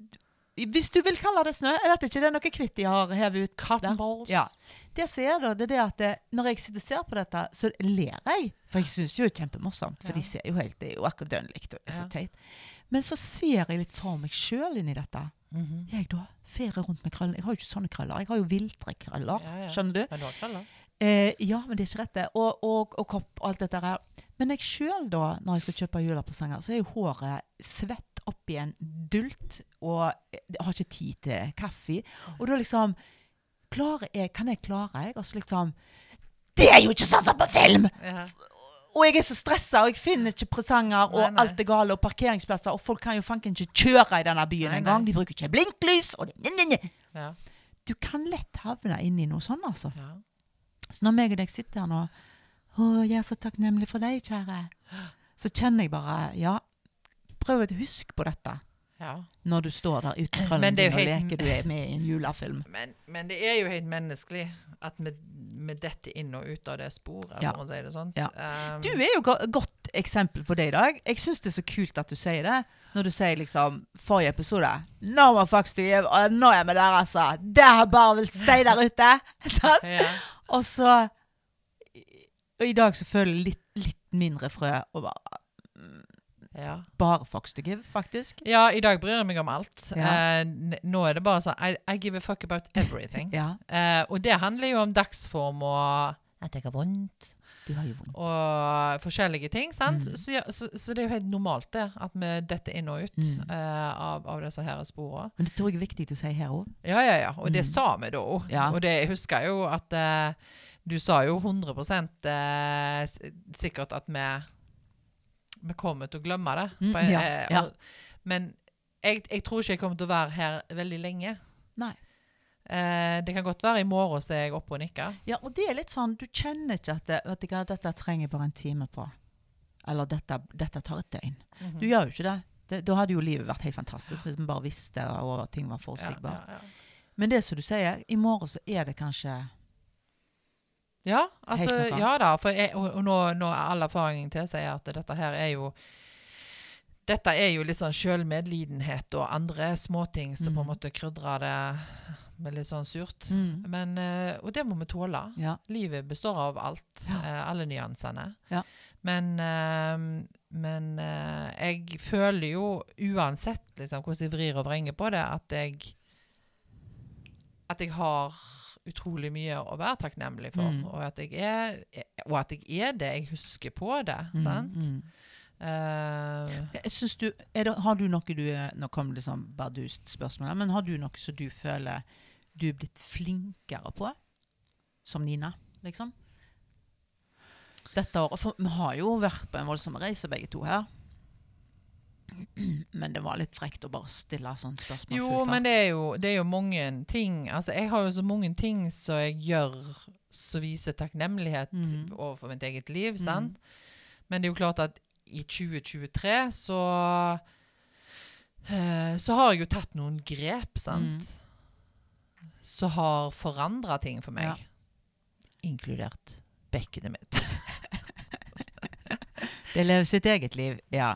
Hvis du vil kalle det snø Jeg vet ikke, det er noe kvitt de har hevet ut. Cotton balls. Ja. Det som er da, det er det at det, når jeg sitter og ser på dette, så ler jeg. For jeg syns det er kjempemorsomt. For Ja. de ser jo helt Det er jo akkurat dønn likt. og er så teit. Men så ser jeg litt for meg sjøl inni dette. Mhm. Jeg da ferer rundt med krøller. Jeg har jo ikke sånne krøller. Jeg har jo viltrekrøller. Ja, ja. Skjønner du? Men du har krøller. Eh, ja, men det er ikke rett, det. Og, og, og kopp og alt dette her. Men jeg sjøl, da, når jeg skal kjøpe julepresanger, så er jo håret svett oppi en dult, og jeg har ikke tid til kaffe. Og da liksom jeg, Kan jeg klare jeg? Og så liksom Det er jo ikke sånn som på film! Ja. Og jeg er så stressa, og jeg finner ikke presanger, og Nei, nei. alt er gale, og parkeringsplasser, og folk kan jo fanken ikke kjøre i denne byen engang. De bruker ikke blinklys, og det. Ja. Du kan lett havne i noe sånt, altså. Ja. Så når meg og deg sitter her nå Å, jeg er så takknemlig for deg, kjære. Så kjenner jeg bare Ja, prøv å huske på dette ja. når du står der uten Men krøllen er din og helt- leker du er med i en julefilm. Men, men det er jo helt menneskelig at vi, vi detter inn og ut av det sporet, Ja. for å si det sånn. Ja. Um, Du er jo et godt eksempel på det i dag. Jeg syns det er så kult at du sier det. Når du sier liksom forrige episode Nå må faktisk du gi og Nå er vi der, altså. Det jeg bare vil si der ute. Sant? ja. Og så Og i dag så føler jeg litt, litt mindre frø og bare, ja. bare fucks to give, faktisk. Ja, i dag bryr jeg meg om alt. Ja. Eh, nå er det bare sånn I, I give a fuck about everything. Ja, Eh, og det handler jo om dagsform og at jeg har vondt. du har jo vondt. Og forskjellige ting. sant? Mm. Så, så, så det er jo helt normalt det, at vi detter inn og ut Mm. eh, av, av disse her sporene. Men det tror jeg er viktig å si her òg. Ja, ja, ja. Og det Mm. sa vi da òg. Og det jeg husker jo at eh, du sa jo 100 eh, sikkert at vi Vi kommer til å glemme det. Mm, ja, eh, ja. Men jeg, jeg tror ikke jeg kommer til å være her veldig lenge. Nei. Eh, det kan godt være i morgen så er jeg oppe og nikker. Ja, og det er litt sånn Du kjenner ikke at det, at du dette trenger jeg bare en time på. Eller dette, dette tar et døgn. Mhm. Du gjør jo ikke det. det. Da hadde jo livet vært helt fantastisk hvis vi bare visste og ting var forutsigbart. ja. Men det som du sier, i morgen så er det kanskje Ja, altså, ja da. For jeg, og, nå, nå er all erfaringen tilsier at dette her er jo dette er jo litt sånn sjølmedlidenhet og andre småting som på en Mm. måte krydrer det med litt sånn surt. mm. Men, eh, og det må vi tåle. Ja. Livet består av alt. Ja. eh, alle nyansene. Ja. Men, eh, men jeg føler jo uansett liksom, hvordan jeg vrir og vrenger på det, at jeg at jeg har utrolig mye å være takknemlig for. Mm. Og, at jeg er, og at jeg er det. Jeg husker på det. Mm, sant? mm. Uh, du, det, har du noe du Nå kom det sånn bardust spørsmål, men har du noe som du føler du er blitt flinkere på? Som Nina, liksom? Dette året. For vi har jo vært på en voldsom reise, begge to her. Men det var litt frekt å bare stille sånne spørsmål. jo, men det er jo, det er jo mange ting Altså, jeg har jo så mange ting som jeg gjør som viser takknemlighet Mhm. overfor mitt eget liv. Mhm. sant? Men det er jo klart at i 2023 så eh, Så har jeg jo tatt noen grep, sant? Mm. Som har forandra ting for meg. Ja. Inkludert bekkenet mitt. Det lever sitt eget liv, ja.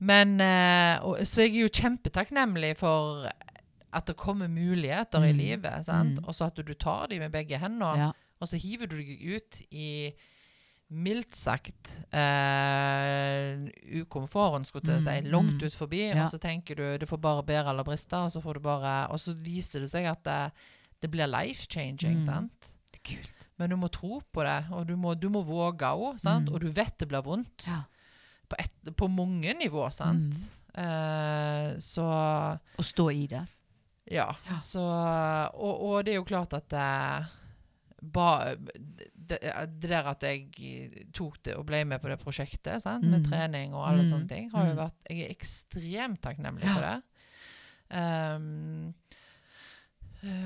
Men eh, og, Så jeg er jo kjempetakknemlig for at det kommer muligheter i Mm. livet. sant? Mm. Og så at du tar dem med begge hender, ja. og så hiver du deg ut i mildt sagt eh, ukomforten, skulle jeg si. Mm, Langt mm. ut forbi. Ja. Og så tenker du det får bare bære eller briste, og så får du bare Og så viser det seg at det, det blir life-changing, Mm. sant? Kult. Men du må tro på det, og du må, du må våge òg. Mm. Og du vet det blir vondt. Ja. På, et, på mange nivå, sant? Mm. Eh, så Å stå i det. Ja. Ja. Så, og, og det er jo klart at eh, ba, det, det der at jeg tok det og ble med på det prosjektet sant? med Mm. trening og alle Mm. sånne ting, har jo Mm. vært Jeg er ekstremt takknemlig Ja. for det. Eh,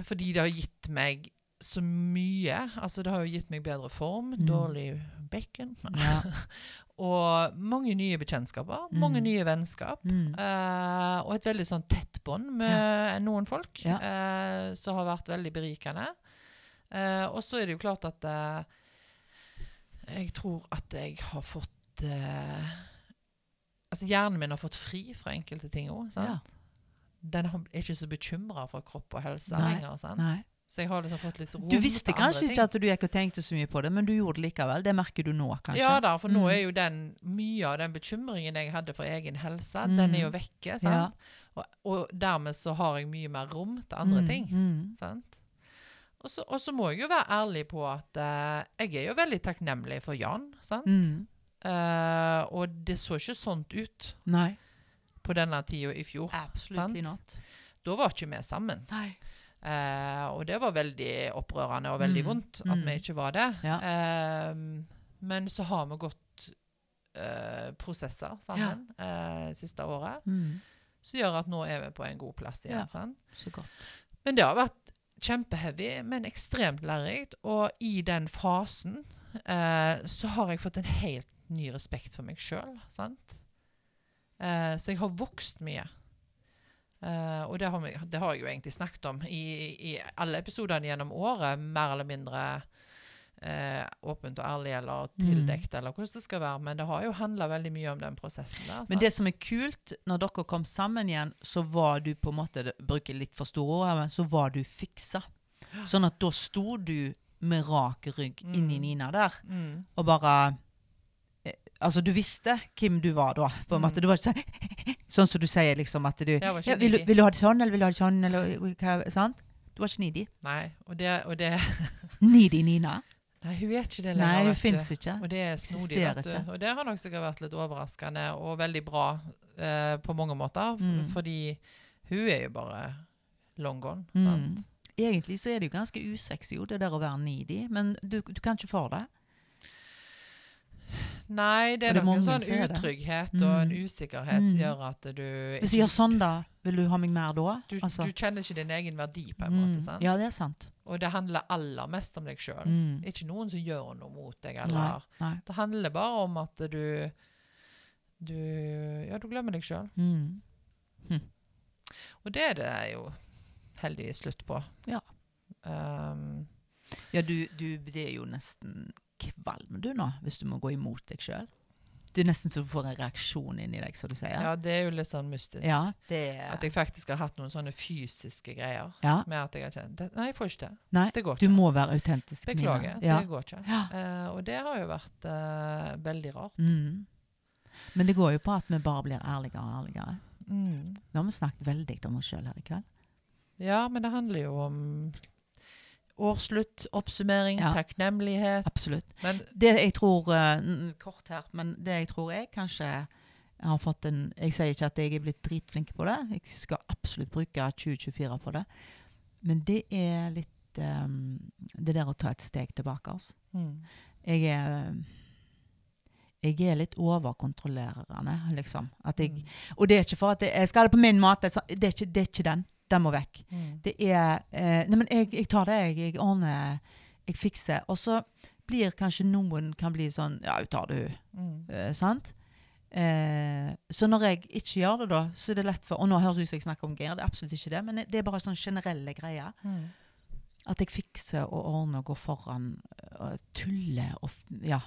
fordi det har gitt meg så mye. Altså, det har jo gitt meg bedre form, Mm. dårlig bekken. Ja. og mange nye bekjentskaper, mange Mm. nye vennskap. Mm. Eh, og et veldig sånn tett bånd med noen folk, Ja. eh, som har vært veldig berikende. Eh, og så er det jo klart at eh, jeg tror at jeg har fått eh, Altså hjernen min har fått fri fra enkelte ting òg. Ja. Den er ikke så bekymra for kropp og helse Nei, lenger. Sant? Nei. Så jeg har liksom fått litt rom Du visste kanskje ikke at du gikk og tenkte så mye på det, men du gjorde det likevel. Det merker du nå, kanskje? Ja da, for nå Mm. er jo den mye av den bekymringen jeg hadde for egen helse, Mm. den er jo vekke. sant? Ja. Og, og dermed så har jeg mye mer rom til andre Mm, ting. Mm. sant? Og så, og så må jeg jo være ærlig på at uh, jeg er jo veldig takknemlig for Jan. sant? Mm. Uh, og det så ikke sånt ut Nei. på denne tida i fjor. Absolutt. Da var ikke vi sammen. Nei. Eh, og det var veldig opprørende og veldig Mm, vondt at mm. vi ikke var det. Ja. Eh, men så har vi gått eh, prosesser sammen eh, siste året, Mm. som gjør at nå er vi på en god plass igjen. Ja. sant? Så godt. Men det har vært kjempeheavy, men ekstremt lærerikt. Og i den fasen eh, så har jeg fått en helt ny respekt for meg sjøl. Eh, så jeg har vokst mye. Eh, og det har, vi, det har jeg jo egentlig snakket om i, i alle episodene gjennom året. Mer eller mindre uh, åpent og ærlig eller Mm. tildekt, eller hvordan det skal være. Men det har jo handla veldig mye om den prosessen der. Men det som er kult, når dere kom sammen igjen, så var du på en måte, bruker litt for store ord, men så var du fiksa. Sånn at da sto du med rak rygg inn i Mm. Nina der, mm. og bare Altså, du visste hvem du var da, på en måte. Du var ikke sånn Sånn som du sier, liksom, at du ja, vil, vil du ha det sånn, eller vil du ha det sånn, eller hva Sant? Du var ikke needy. Nei, og det, og det Needy Nina? Nei, hun er ikke det lenger. Nei, hun fins ikke. Og det er snodig. Og det har nok sikkert vært litt overraskende og veldig bra eh, på mange måter. Mm. Fordi hun er jo bare long gone. Mm. Sant? Egentlig så er det jo ganske usexy, det der å være needy, men du, du kan ikke for det. Nei, det er det nok en sånn utrygghet mm. og en Mm. usikkerhet som Mm. gjør at du Hvis jeg gjør sånn, da, vil du ha meg mer da? du, Altså, du kjenner ikke din egen verdi, på en mm, måte. sant? Ja, det er sant. Og det handler aller mest om deg sjøl. Mm. Ikke noen som gjør noe mot deg. Eller... nei. nei. Det handler bare om at du du, ja, du glemmer deg sjøl. Mm. Og det er det jo heldigvis slutt på. Ja. Um, Ja, du, du det er jo nesten kvalm du nå, hvis du må gå imot deg sjøl. Det er nesten så du får en reaksjon inni deg, som du sier. ja, det er jo litt sånn mystisk. Ja, det er At jeg faktisk har hatt noen sånne fysiske greier. ja. Med at jeg har kjent Nei, jeg får ikke det. Nei, Det går du må være autentisk. Beklager. Ja. Det går ikke. Ja. Eh, og det har jo vært uh, veldig rart. Mm. Men det går jo på at vi bare blir ærligere og ærligere. Mm. Nå har vi snakket veldig om oss sjøl her i kveld. Ja, men det handler jo om årsslutt, oppsummering, Ja. takknemlighet. Absolutt. Men Det jeg tror eh, Kort her, men det jeg tror jeg kanskje jeg har fått en Jeg sier ikke at jeg er blitt dritflink på det. Jeg skal absolutt bruke 2024 på det. Men det er litt um, Det der å ta et steg tilbake. Altså. mm. Jeg er jeg er litt overkontrollerende, liksom. At jeg, Mm. og det er ikke for at jeg, jeg skal ha det på min måte. Det er ikke, det er ikke den. Den må vekk. Mm. Det er eh, Nei, men jeg, jeg tar det, jeg. Jeg ordner, jeg fikser. Og så blir kanskje noen kan bli sånn Ja, hun tar det, hun. Mm. Eh, sant? Eh, så når jeg ikke gjør det, da, så er det lett for Og nå høres det ut som jeg snakker om Geir, det er absolutt ikke det, men det er bare sånn generelle greier. Mm. At jeg fikser og ordner og går foran og tuller og Ja.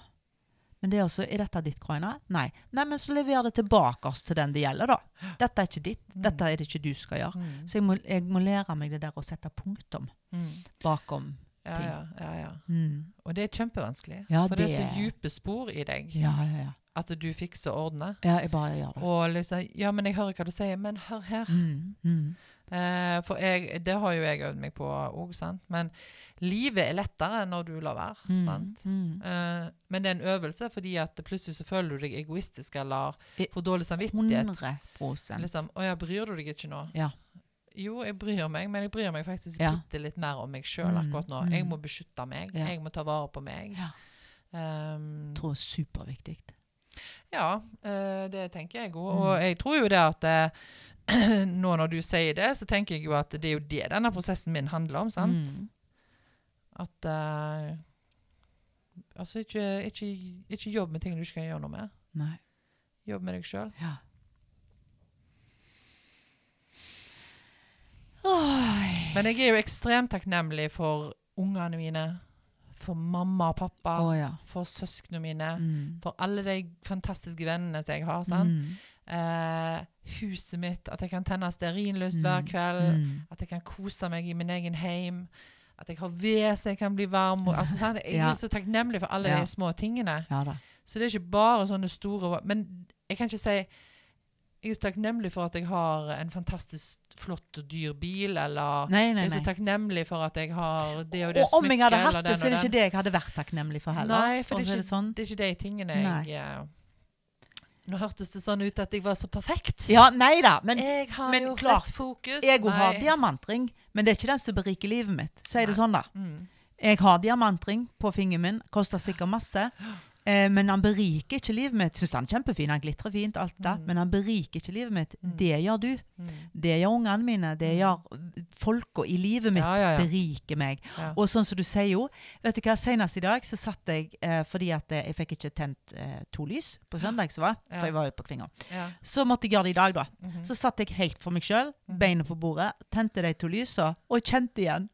Men det er altså Er dette ditt, Kroina? Nei. Nei, men så lever det tilbake oss til den det gjelder, da. Dette er ikke ditt. Mm. Dette er det ikke du skal gjøre. Mm. Så jeg må, jeg må lære meg det der å sette punktum Mm. bakom. Ja, ting. ja, ja, ja. Mm. Og det er kjempevanskelig. For det er så dype spor i deg Ja, ja, ja. at du fikser og ordner. Ja, jeg bare gjør det. Og liksom Ja, men jeg hører hva du sier, men hør her. Mm, mm. Eh, for jeg, det har jo jeg øvd meg på òg, sant. Men livet er lettere når du lar være. Mm, Sant? mm. Eh, men det er en øvelse fordi at plutselig så føler du deg egoistisk eller får dårlig samvittighet. 100 prosent. Liksom, 'Å ja, bryr du deg ikke nå?' Ja. Jo, jeg bryr meg, men jeg bryr meg faktisk Ja. bitte litt mer om meg sjøl Mm, akkurat nå. mm. Jeg må beskytte meg. Ja. Jeg må ta vare på meg. Ja. Um, tror det er superviktig. ja, eh, det tenker jeg òg. Mm. Og jeg tror jo det at eh, nå når du sier det, så tenker jeg jo at det er jo det denne prosessen min handler om. sant? Mm. At uh, Altså, ikke, ikke, ikke jobb med ting du ikke kan gjøre noe med. Nei. Jobb med deg sjøl. Ja. Men jeg er jo ekstremt takknemlig for ungene mine, for mamma og pappa, oh, ja. for søsknene mine, Mm. for alle de fantastiske vennene som jeg har. Mm. Eh, huset mitt, at jeg kan tenne stearinlys hver Mm. kveld. Mm. At jeg kan kose meg i min egen heim. At jeg har ved så jeg kan bli varm. og- Altså, sant? Jeg Ja. er så takknemlig for alle Ja. de små tingene. Ja. Så det er ikke bare sånne store Men jeg kan ikke si Jeg er så takknemlig for at jeg har en fantastisk flott og dyr bil, eller Nei, nei, jeg er så takknemlig for at jeg har det og det Og om jeg hadde hatt det, så er det ikke det jeg hadde vært takknemlig for heller. Nei, for det er, det sånn. ikke, det er ikke de tingene jeg eh, Nå hørtes det sånn ut at jeg var så perfekt. Ja, nei da. Men jeg har men jo klart, rett fokus. jeg òg har Nei. diamantring. Men det er ikke den som beriker livet mitt. Si det sånn, da. Mm. Jeg har diamantring på fingeren min. Koster sikkert masse. Eh, men han beriker ikke livet mitt. Syns han er kjempefin, han glitrer fint, alt det. Mm. Men han beriker ikke livet mitt. Mm. Det gjør du. Mm. Det gjør ungene mine. Det Mm. gjør folka i livet mitt. Ja, ja, ja. Beriker meg. Og sånn som du sier jo, vet du hva, senest i dag så satt jeg, eh, fordi at eh, jeg fikk ikke tent eh, to lys på søndag, så var, for jeg var jo på Kvinga. Ja. Så måtte jeg gjøre det i dag, da. -hmm. Så satt jeg helt for meg sjøl, Mhm. beinet på bordet, tente de to lysa, og kjente igjen.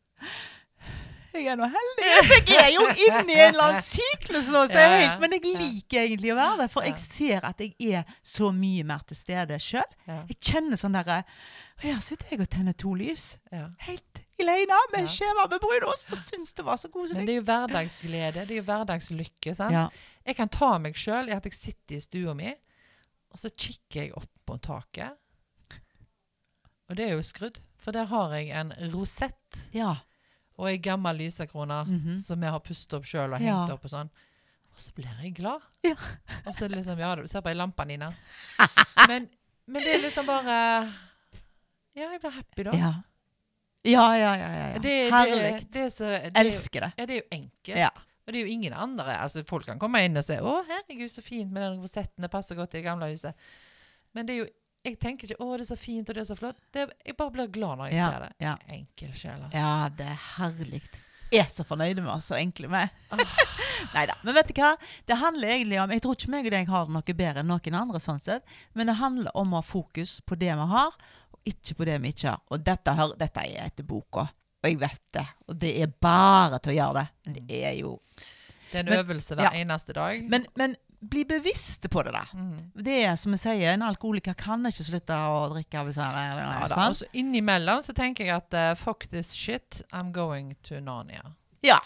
Jeg er nå heldig. Så jeg er jo inne i en eller annen syklus nå, så jeg helt, men jeg liker egentlig å være det. For jeg ser at jeg er så mye mer til stede sjøl. Jeg kjenner sånn derre Her sitter jeg og tenner to lys. Helt aleine med Ja. skjeva med brunost og syns det var så Men det er jo hverdagsglede. Det er jo hverdagslykke. sant? Jeg kan ta meg sjøl i at jeg sitter i stua mi, og så kikker jeg opp på taket. Og det er jo skrudd, for der har jeg en rosett ja. Og ei gammel lysekrone Mhm. som jeg har pustet opp sjøl og Ja. hengt opp og sånn. Og så blir jeg glad. Ja. Og så er det liksom Ja, du ser på ei lampe, Nina. Men, men det er liksom bare Ja, jeg blir happy da. Ja. Ja, ja, ja. ja, ja. Det, Herlig. det, det, så, det, er Elsker det. ja, det er jo enkelt. Ja. Og det er jo ingen andre. Altså, folk kan komme inn og se 'Å, herregud, så fint med den rosetten. Det passer godt i det gamle huset'. Men det er jo Jeg tenker ikke 'Å, det er så fint, og det er så flott'. Det, jeg bare blir glad når jeg Ja, ser det. ja. Enkel sjel, altså. Ja, det er herlig. Jeg er så fornøyd med oss, så enkle vi er. Nei da. Men vet du hva? Det handler egentlig om Jeg tror ikke meg og deg har noe bedre enn noen andre, sånn sett. Men det handler om å ha fokus på det vi har, og ikke på det vi ikke har. Og dette, her, dette er etter boka. Og jeg vet det. Og det er bare til å gjøre det. Det er jo Det er en Men- øvelse hver ja. eneste dag. Men, men bli bevisste på det, da. Mm. Det er som jeg sier, en alkoholiker kan ikke slutte å drikke hvis han er Ja, da. Og så innimellom så tenker jeg at uh, fuck this shit, I'm going to Narnia. Ja.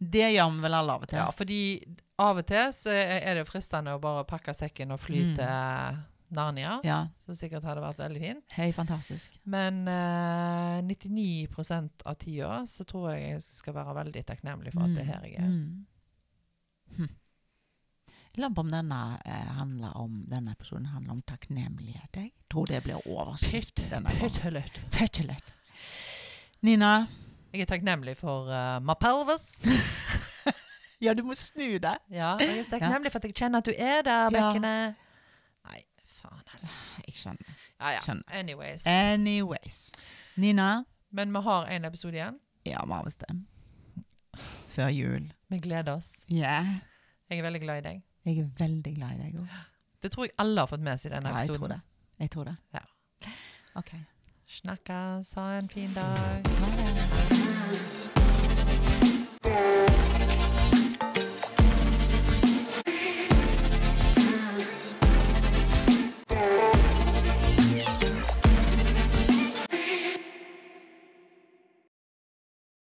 Det gjør vi vel alle av og til. Ja, fordi av og til så er det jo fristende å bare pakke sekken og fly Mm. til eh, Narnia. ja. Som sikkert hadde vært veldig fint. Hei, fantastisk. Men uh, 99% av tida så tror jeg jeg skal være veldig takknemlig for at det er her jeg er. Mm. Hm. Lurer på om denne, eh, om, denne episoden handler om takknemlighet. Jeg tror det blir overskrift. Pytteløtt. Nina? Jeg er takknemlig for uh, my pelvis. Ja, du må snu deg. Ja, jeg er takknemlig for at jeg kjenner at du er der, Ja. Nei, faen heller. Jeg skjønner. Ja, ja. Skjønner. Anyways. Anyways. Nina? Men vi har en episode igjen. Ja, vi har visst det. Før jul. Vi gleder oss. Yeah. Jeg er veldig glad i deg. Jeg er veldig glad i deg òg. Det tror jeg alle har fått med seg i denne Ja, jeg tror det. Jeg tror det. Ja. OK. Snakkes. Ha en fin dag. Ha det.